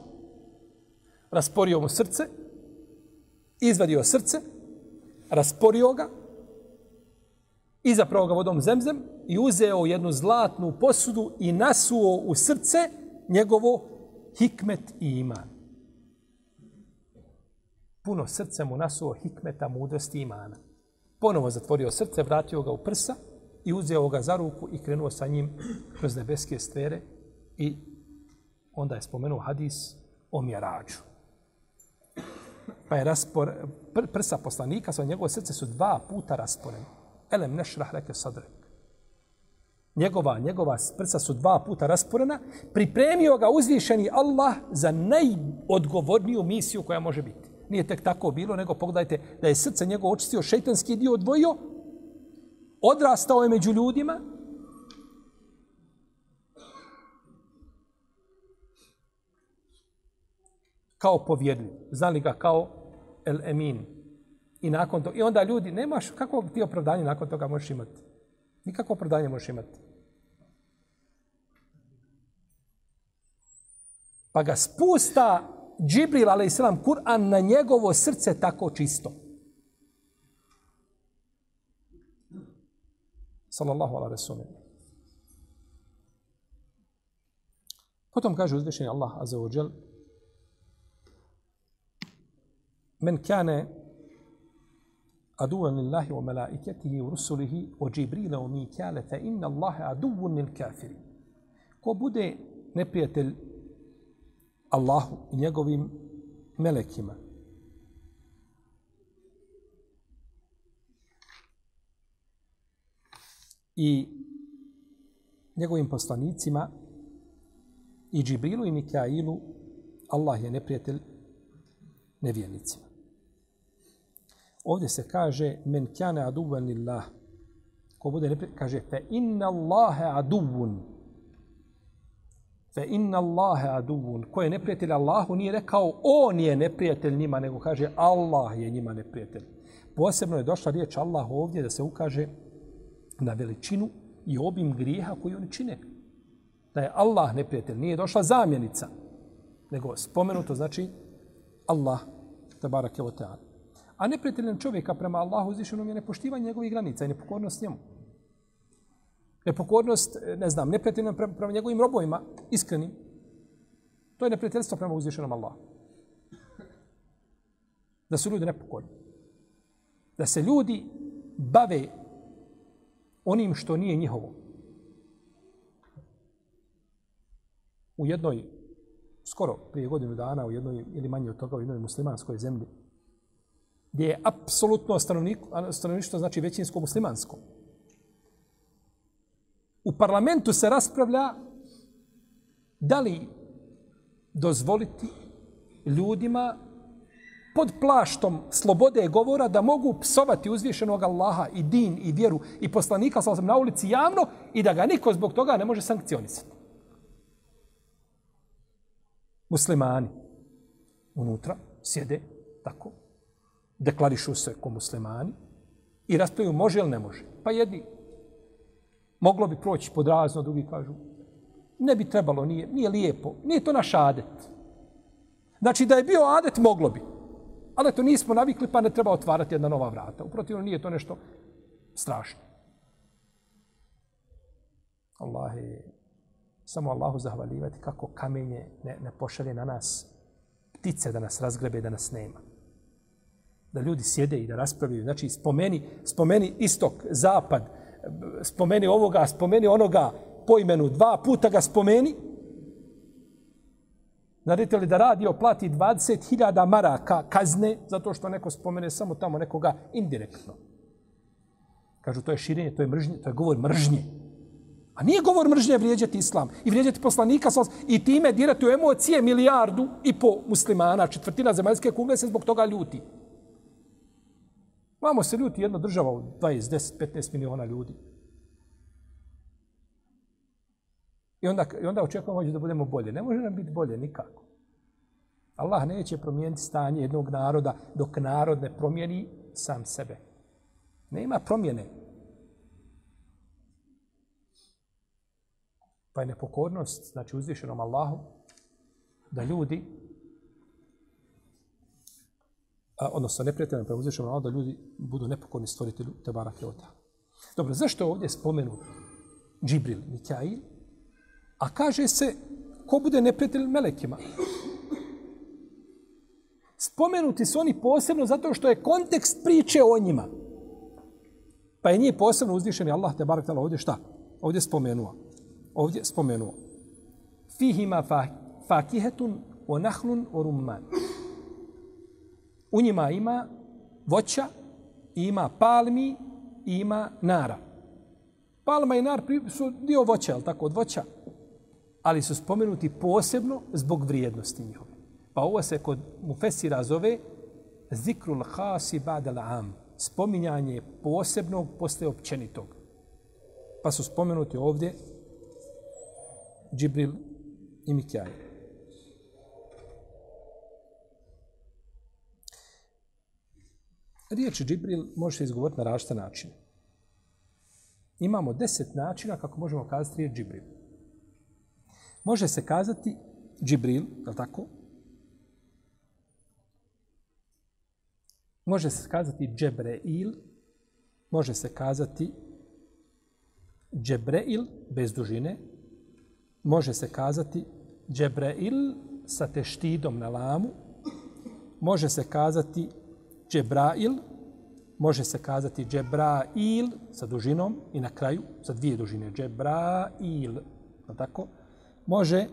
Speaker 2: rasporio mu srce, izvadio srce, rasporio ga, izapravo ga vodom zemzem i uzeo jednu zlatnu posudu i nasuo u srce njegovo hikmet i iman. Puno srce mu nasuo hikmeta, mudrosti i imana. Ponovo zatvorio srce, vratio ga u prsa i uzeo ga za ruku i krenuo sa njim kroz nebeske sfere i onda je spomenuo hadis o mjerađu. Pa je raspor, pr, prsa poslanika, sa njegove srce su dva puta rasporene. Elem nešrah reke sadrek. Njegova, njegova prsa su dva puta rasporena. Pripremio ga uzvišeni Allah za najodgovorniju misiju koja može biti. Nije tek tako bilo, nego pogledajte da je srce njegov očistio, šeitanski dio odvojio, odrastao je među ljudima, kao povjedljiv. Znali ga kao El Emin. I nakon to, i onda ljudi, nemaš, kako ti opravdanje nakon toga možeš imati? Nikako opravdanje možeš imati. Pa ga spusta Džibril, ali islam, Kur'an na njegovo srce tako čisto. sallallahu ala rasulih. Potom kaže uzvišenje Allah azza wa jalla Men kane aduvan lillahi wa malaikatihi wa rusulihi wa Jibrila wa Mikale fa inna Allahe aduvan lil kafiri. Ko bude neprijatelj Allahu i njegovim melekima i njegovim poslanicima i Džibrilu i Mikailu, Allah je neprijatelj nevjernicima. Ovdje se kaže men kjane aduvan lillah. Ko bude neprijatelj, kaže fe inna Allahe aduvun. Fe inna Allahe aduvun. Ko je neprijatelj Allahu nije rekao on je neprijatelj njima, nego kaže Allah je njima neprijatelj. Posebno je došla riječ Allah ovdje da se ukaže na veličinu i obim grijeha koji oni čine. Da je Allah neprijatelj, nije došla zamjenica, nego spomenuto znači Allah, tabarak je ta'ala. A neprijateljan čovjeka prema Allahu uzvišenom je nepoštivanje njegovih granica i nepokornost njemu. Nepokornost, e, ne znam, neprijateljan prema, prema njegovim robovima, iskrenim. To je neprijateljstvo prema uzvišenom Allahu. Da su ljudi nepokorni. Da se ljudi bave onim što nije njihovo. U jednoj, skoro prije godinu dana, u jednoj ili manje od toga, u jednoj muslimanskoj zemlji, gdje je apsolutno stanovništvo, znači većinsko muslimansko. U parlamentu se raspravlja da li dozvoliti ljudima pod plaštom slobode govora da mogu psovati uzvišenog Allaha i din i vjeru i poslanika sa na ulici javno i da ga niko zbog toga ne može sankcionisati. Muslimani unutra sjede tako, deklarišu se ko muslimani i raspravljaju može ili ne može. Pa jedni moglo bi proći pod razno, drugi kažu ne bi trebalo, nije, nije lijepo, nije to naš adet. Znači da je bio adet, moglo bi. Ali to nismo navikli, pa ne treba otvarati jedna nova vrata. Uprotivno, nije to nešto strašno. Allah je samo Allahu zahvaljivati kako kamenje ne, ne pošalje na nas ptice da nas razgrebe, da nas nema. Da ljudi sjede i da raspravljaju. Znači, spomeni, spomeni istok, zapad, spomeni ovoga, spomeni onoga po imenu, dva puta ga spomeni, Znate li da radio plati 20.000 maraka kazne zato što neko spomene samo tamo nekoga indirektno? Kažu, to je širenje, to je mržnje, to je govor mržnje. A nije govor mržnje vrijeđati islam i vrijeđati poslanika i time dirati u emocije milijardu i po muslimana, četvrtina zemaljske kugle se zbog toga ljuti. Vamo se ljuti jedna država u 20, 10, 15 miliona ljudi. I onda, i onda očekujemo da budemo bolje. Ne može nam biti bolje nikako. Allah neće promijeniti stanje jednog naroda dok narod ne promijeni sam sebe. Nema promjene. Pa je nepokornost, znači uzvišenom Allahu, da ljudi, a, odnosno neprijateljno prema uzvišenom Allahu, da ljudi budu nepokorni stvoritelju Tebara Keota. Dobro, zašto ovdje spomenu Džibril, Mikail, A kaže se, ko bude neprijatelj melekima? Spomenuti su oni posebno zato što je kontekst priče o njima. Pa je nije posebno uzvišeni Allah te barak tala ovdje šta? Ovdje spomenuo. Ovdje spomenuo. Fihima fakihetun o nahlun o rumman. U njima ima voća, ima palmi, ima nara. Palma i nar su dio voća, ali tako, od voća ali su spomenuti posebno zbog vrijednosti njihove. Pa ovo se kod Mufesira zove zikrul hasi badal am, spominjanje posebnog posle općenitog. Pa su spomenuti ovdje Džibril i Mikjaj. Riječ Džibril može se izgovoriti na različite načine. Imamo deset načina kako možemo kazati riječ Džibril. Može se kazati Džibril, je tako? Može se kazati Džebreil, može se kazati Džebreil bez dužine, može se kazati Džebreil sa teštidom na lamu, može se kazati Džebrail, može se kazati Džebrail sa dužinom i na kraju sa dvije dužine. Džebrail, no tako? Može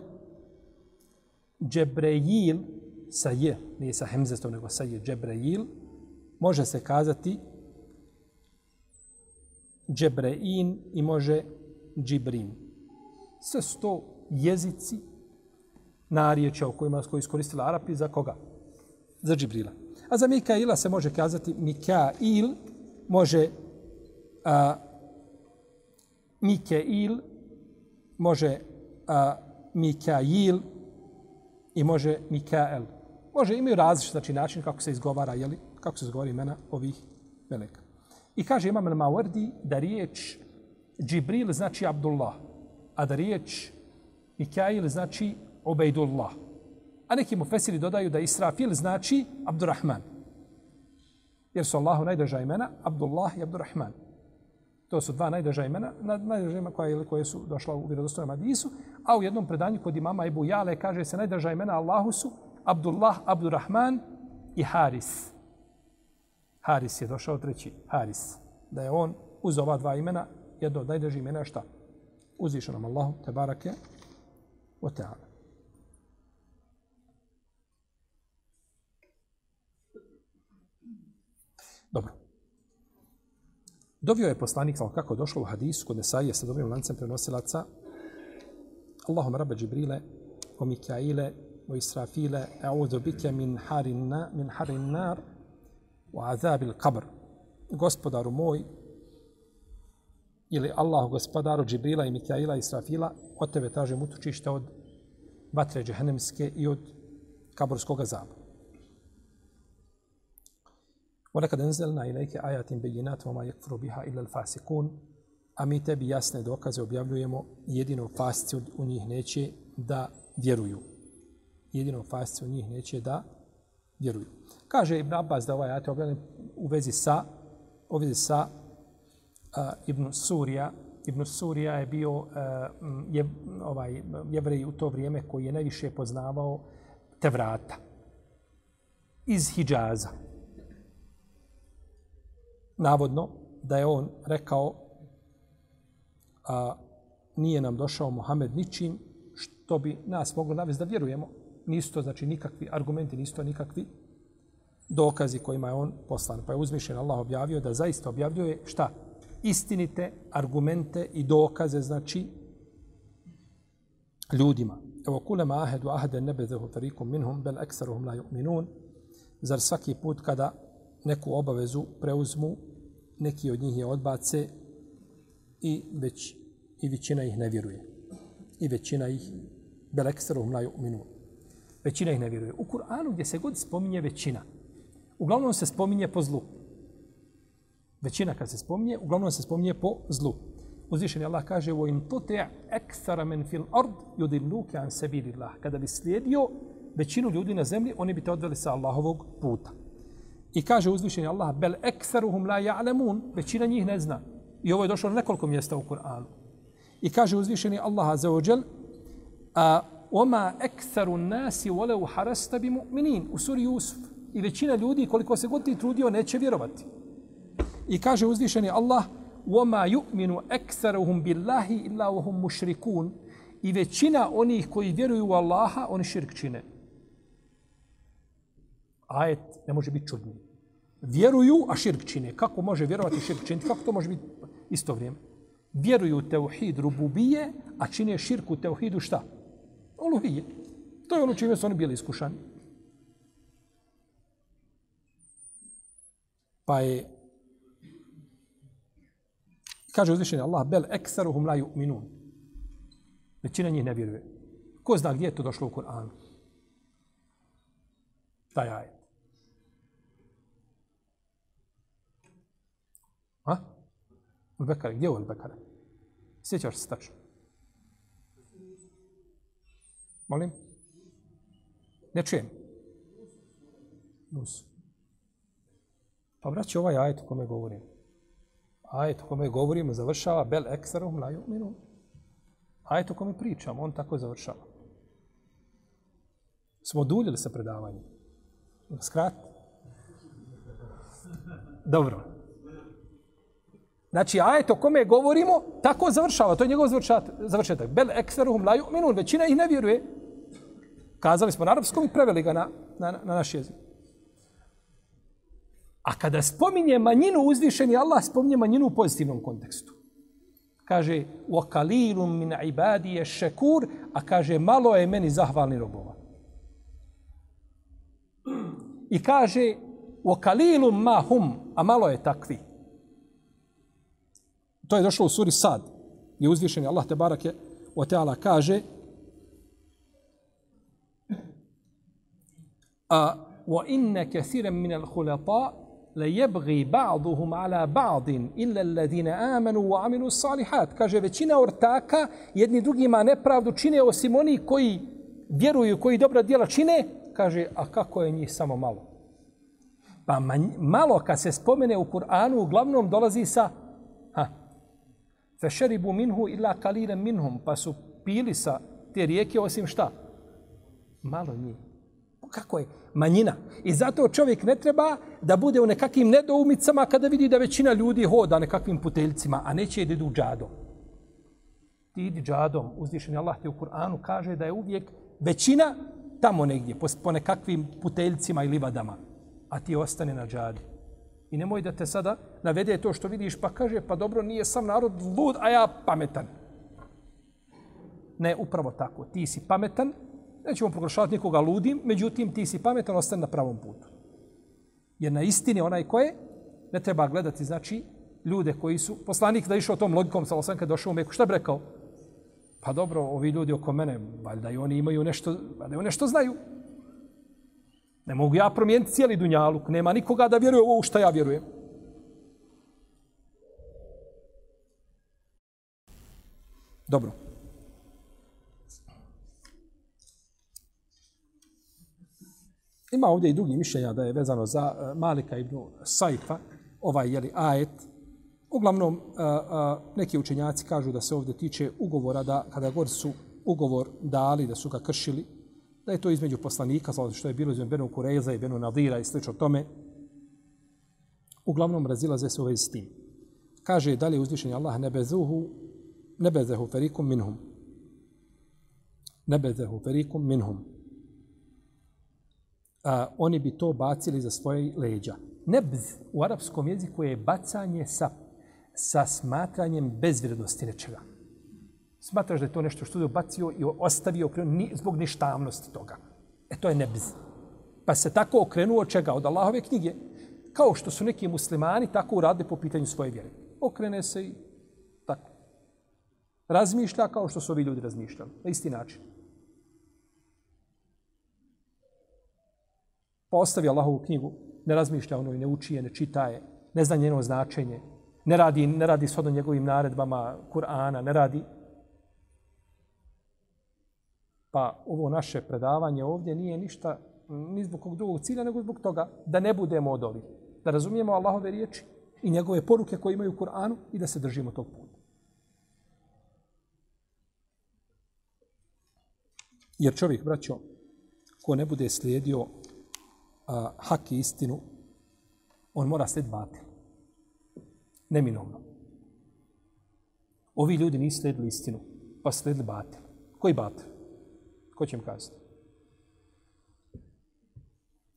Speaker 2: Džebreil sa je, nije sa hemzestom, nego sa je Džebreil, može se kazati Džebrein i može Džibrin. Sve su to jezici nariječa o kojima su iskoristili Arapi za koga? Za Džibrila. A za Mikaila se može kazati Mikail, može a, Mikail, može a, Mikail i može Mikael. Može imaju različit znači, način kako se izgovara, jeli, kako se izgovara imena ovih meleka. I kaže Imam al-Mawardi da riječ Džibril znači Abdullah, a da riječ Mikail znači Ubejdullah. A neki mu fesiri dodaju da Israfil znači Abdurrahman. Jer su Allahu najdraža imena Abdullah i Abdurrahman. To su dva najdraža imena, najdraža imena koje, koje su došla u vjerodostojnom Adisu, a u jednom predanju kod imama Ebu Jale kaže se najdraža imena Allahu su Abdullah, Abdurrahman i Haris. Haris je došao treći, Haris. Da je on uz ova dva imena, jedno od najdražih imena šta? Uzvišenom Allahu, te barake, o teala. Dobro. Dovio je poslanik, kako došlo u hadisu kod Nesaije sa dobrim lancem prenosilaca, Allahum rabbe Džibrile, o Mikaile, o Israfile, a'udhu bike min harin, na, min harin nar, o azabil kabr. Gospodaru moj, ili Allah gospodaru Džibrila i Mikaila i Israfila, od tebe tražim utočište od vatre džehennemske i od kaburskog azaba. وَلَكَدْ أَنزَلْنَا إِلَيْكَ آيَاتٍ بَيِّنَاتٍ وَمَا يَكْفُرُ بِهَا إِلَّا الْفَاسِقُونَ A mi tebi jasne dokaze objavljujemo, jedino fasci u njih neće da vjeruju. Jedino fasci u njih neće da vjeruju. Kaže Ibn Abbas da ovaj ajat objavljen u vezi sa, u vezi sa uh, Ibn Surija. Ibn Surija je bio uh, je, ovaj, jevrej u to vrijeme koji je najviše poznavao Tevrata iz Hidžaza navodno da je on rekao a nije nam došao Muhammed ničim što bi nas moglo navesti da vjerujemo. Nisu to znači nikakvi argumenti, nisu to nikakvi dokazi kojima je on poslan. Pa je uzmišljen Allah objavio da zaista objavljuje šta? Istinite argumente i dokaze znači ljudima. Evo kulema ahedu ahede nebezehu tarikum minhum bel ekseruhum la yu'minun. Zar svaki put kada neku obavezu preuzmu, neki od njih je odbace i već i većina ih ne vjeruje. I većina ih belekserom la yu'minu. Većina ih ne vjeruje. U Kur'anu gdje se god spominje većina, uglavnom se spominje po zlu. Većina kad se spominje, uglavnom se spominje po zlu. Uzvišeni Allah kaže u in tuti' akthara men fil ard yudilluka an sabilillah. Kada bi slijedio većinu ljudi na zemlji, oni bi te odveli sa Allahovog puta. I kaže uzvišeni Allah, bel ekseruhum la ja'lemun, većina njih ne zna. I ovo je došlo na nekoliko mjesta u Kur'anu. I kaže uzvišeni Allah azza wa a oma ekseru nasi ولو harasta bi mu'minin, u suri Jusuf. I većina ljudi, koliko se god ti trudio, neće vjerovati. I kaže uzvišeni Allah, oma yu'minu ekseruhum billahi illa uhum mušrikun. I većina onih koji vjeruju u Allaha, oni širk čine. Ajet ne može biti čudniji vjeruju, a širk čine. Kako može vjerovati širk činiti? Kako to može biti isto vrijeme? Vjeruju u teuhid rububije, a čine širku teuhidu šta? Uluhije. To je ono čime su oni bili iskušani. Pa je kaže uzvišeni Allah bel ekseruhum la yu'minun. Većina njih ne vjeruje. Ko zna gdje je to došlo u Kur'anu? Taj ajet. A? Ulbekare, gdje je Ulbekare? Sjećaš se tačno? Molim? Ne čujem. Nus. Pa braći, ovaj ajet o kome govorim. Ajet o kome govorimo završava bel eksarum la yu'minu. Ajet o kome pričam, on tako završava. Smo duljili sa predavanjem. Skrat. Dobro. Znači, ajet o kome govorimo, tako završava. To je njegov završetak. Bel ekseruhum la ju'minun. Većina ih ne vjeruje. Kazali smo na arapskom i preveli ga na, na, na naš jezik. A kada spominje manjinu uzvišeni, Allah spominje manjinu u pozitivnom kontekstu. Kaže, وَقَلِيلٌ مِنْ عِبَادِيَ šekur, a kaže, malo je meni zahvalni robova. I kaže, وَقَلِيلٌ مَا هُمْ, a malo je takvi. To je došlo u suri Sad, gdje uzvišeni Allah te barake o teala kaže a wa inna kathiran min al-khulata la yabghi ba'dhum ala ba'd illa alladhina amanu wa amilu salihat kaže većina ortaka jedni drugima nepravdu čine osim oni koji vjeruju koji dobra djela čine. Kaže a kako je njih samo malo? Pa malo kad se spomene u Kur'anu uglavnom dolazi sa Fešeribu minhu illa kaliren minhum. Pa su pili sa te rijeke osim šta? Malo njih. Kako je? Manjina. I zato čovjek ne treba da bude u nekakvim nedoumicama kada vidi da većina ljudi hoda nekakvim puteljcima, a neće da idu džadom. Ti idi džadom. Uzvišen Allah te u Kur'anu kaže da je uvijek većina tamo negdje, po, po nekakvim puteljcima i livadama, a ti ostane na džadi. I nemoj da te sada navede to što vidiš, pa kaže, pa dobro, nije sam narod lud, a ja pametan. Ne, upravo tako. Ti si pametan, nećemo proglašavati nikoga ludim, međutim, ti si pametan, ostani na pravom putu. Jer na istini onaj ko je, ne treba gledati, znači, ljude koji su, poslanik da išao tom logikom, sa osam kad došao u Meku, šta bi rekao? Pa dobro, ovi ljudi oko mene, valjda i oni imaju nešto, valjda i oni nešto znaju. Ne mogu ja promijeniti cijeli dunjaluk. Nema nikoga da vjeruje ovo u što ja vjerujem. Dobro. Ima ovdje i drugi mišljenja da je vezano za eh, Malika ibn Saifa, ovaj jeli ajet. Uglavnom, eh, eh, neki učenjaci kažu da se ovdje tiče ugovora, da kada god su ugovor dali, da su ga kršili, da je to između poslanika, što je bilo između Benu Kureza i Benu Nadira i slično tome, uglavnom razilaze se u vezi s tim. Kaže dalje uzvišenje Allah, nebezuhu, nebezehu ferikum minhum. Nebezehu ferikum minhum. A, oni bi to bacili za svoje leđa. Nebz u arapskom jeziku je bacanje sa, sa smatranjem bezvrednosti nečega smatraš da je to nešto što je obacio i ostavio okrenuo ni, zbog ništavnosti toga. E to je nebz. Pa se tako okrenuo čega? Od Allahove knjige. Kao što su neki muslimani tako uradili po pitanju svoje vjere. Okrene se i tako. Razmišlja kao što su ovi ljudi razmišljali. Na isti način. Pa ostavi Allahovu knjigu. Ne razmišlja ono i ne uči je, ne čita je. Ne zna njeno značenje. Ne radi, ne radi shodno njegovim naredbama Kur'ana. Ne radi Pa ovo naše predavanje ovdje nije ništa mm, ni zbog kog drugog cilja, nego zbog toga da ne budemo od ovih. Da razumijemo Allahove riječi i njegove poruke koje imaju u Kur'anu i da se držimo tog puta. Jer čovjek, braćo, ko ne bude slijedio a, hak i istinu, on mora slijed batil. Neminovno. Ovi ljudi nisu slijedili istinu, pa slijedili batil. Koji batil? Ko će im kazati?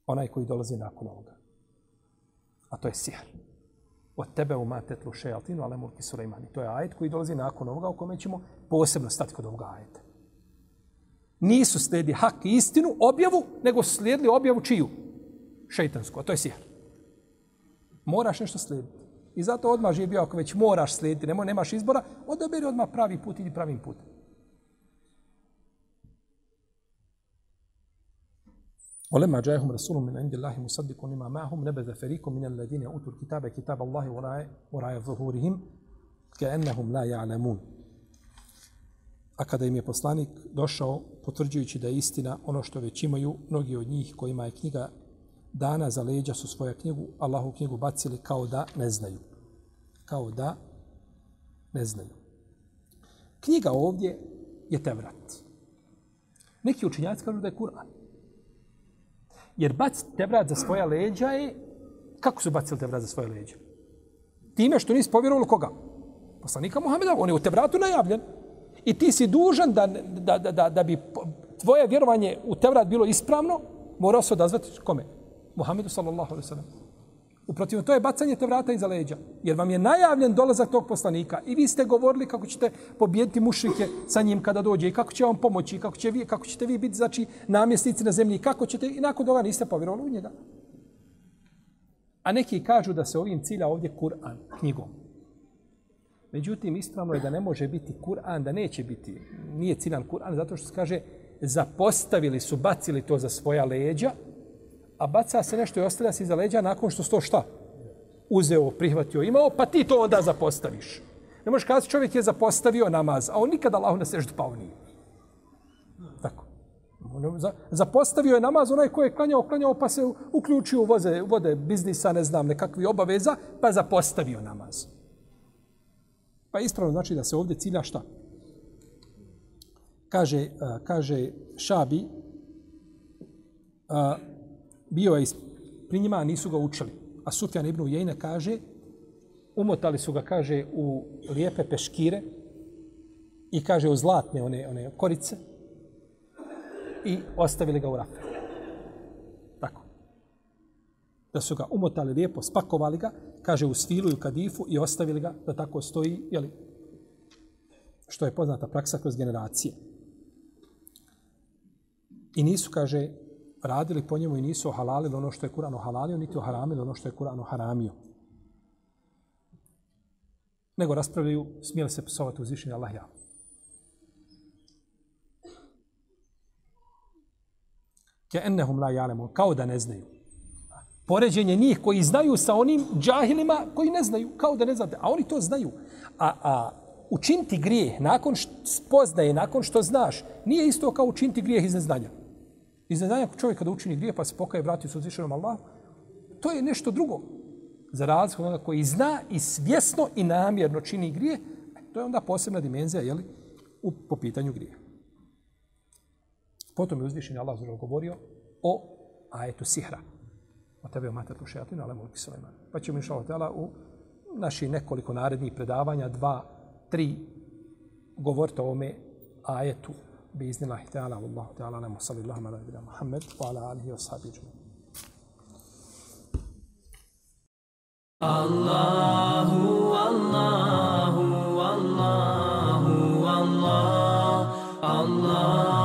Speaker 2: Onaj koji dolazi nakon ovoga. A to je sihr. Od tebe u matetlu šejaltinu, ale mulki Sulejmani. To je ajet koji dolazi nakon ovoga, u kome ćemo posebno stati kod ovoga ajeta. Nisu slijedi hak i istinu, objavu, nego slijedili objavu čiju? Šeitansku, a to je sihr. Moraš nešto slijediti. I zato odmah živio, ako već moraš slijediti, nemoj, nemaš izbora, odaberi odmah pravi put ili pravim putem. ولما جاءهم رسول من عند الله مصدق لما معهم نبذ فريق من الذين اوتوا الكتاب كتاب الله وراء ظهورهم كانهم لا يعلمون A kada im je poslanik došao, potvrđujući da je istina ono što već imaju, mnogi od njih kojima je knjiga dana za leđa su svoju knjigu, Allahu knjigu bacili kao da ne znaju. Kao da ne znaju. Knjiga ovdje je Tevrat. Neki učinjaci kažu da je Kur'an. Jer bac Tevrat za svoja leđa je... Kako su bacili Tevrat za svoje leđa? Time što nisi povjerovali koga? Poslanika Muhammeda, on je u Tevratu najavljen. I ti si dužan da, da, da, da, da bi tvoje vjerovanje u Tevrat bilo ispravno, morao se odazvati kome? Muhammedu sallallahu alaihi sallam. Uprotivno, to je bacanje te vrata iza leđa. Jer vam je najavljen dolazak tog poslanika. I vi ste govorili kako ćete pobijediti mušrike sa njim kada dođe i kako će vam pomoći i kako, će vi, kako ćete vi biti znači, namjesnici na zemlji i kako ćete... I nakon toga niste povjerovali u njega. A neki kažu da se ovim cilja ovdje Kur'an, knjigom. Međutim, ispravno je da ne može biti Kur'an, da neće biti, nije ciljan Kur'an, zato što se kaže zapostavili su, bacili to za svoja leđa, a baca se nešto i ostavlja se iza leđa nakon što sto šta? Uzeo, prihvatio, imao, pa ti to onda zapostaviš. Ne možeš kazati čovjek je zapostavio namaz, a on nikada Allahu na seždu pao nije. Tako. Zapostavio je namaz onaj koji je klanjao, klanjao, pa se uključio u voze, vode biznisa, ne znam, nekakvi obaveza, pa zapostavio namaz. Pa ispravno znači da se ovdje cilja šta? Kaže, kaže Šabi, a, bio je pri njima, a nisu ga učili. A Sufjan ibn Ujejne kaže, umotali su ga, kaže, u lijepe peškire i kaže u zlatne one, one korice i ostavili ga u rafe. Tako. Da su ga umotali lijepo, spakovali ga, kaže u svilu i u kadifu i ostavili ga da tako stoji, jeli, što je poznata praksa kroz generacije. I nisu, kaže, radili po njemu i nisu ohalalili ono što je Kur'an ohalalio, niti oharamili ono što je Kur'an oharamio. Nego raspravljaju, smijeli se psovati uzvišenje Allah ja. Keennehum la jalemu, kao da ne znaju. Poređenje njih koji znaju sa onim džahilima koji ne znaju, kao da ne znate. A oni to znaju. A, a učiniti grijeh nakon što spoznaje, nakon što znaš, nije isto kao učiniti grijeh iz neznanja. Iz neznanja čovjek kada učini grije pa se pokaje vrati s uzvišenom Allahu, to je nešto drugo. Za razliku onoga koji zna i svjesno i namjerno čini grije, to je onda posebna dimenzija jeli, u, po pitanju grije. Potom je uzvišen Allah zašto govorio o ajetu sihra. O tebe o matetu šeatinu, ale mulki Suleiman. Pa ćemo inša Allah u naši nekoliko narednih predavanja, dva, tri, govoriti o ovome ajetu بإذن الله تعالى والله تعالى أعلم وصلى الله على نبينا محمد وعلى آله وصحبه أجمعين. الله الله الله الله الله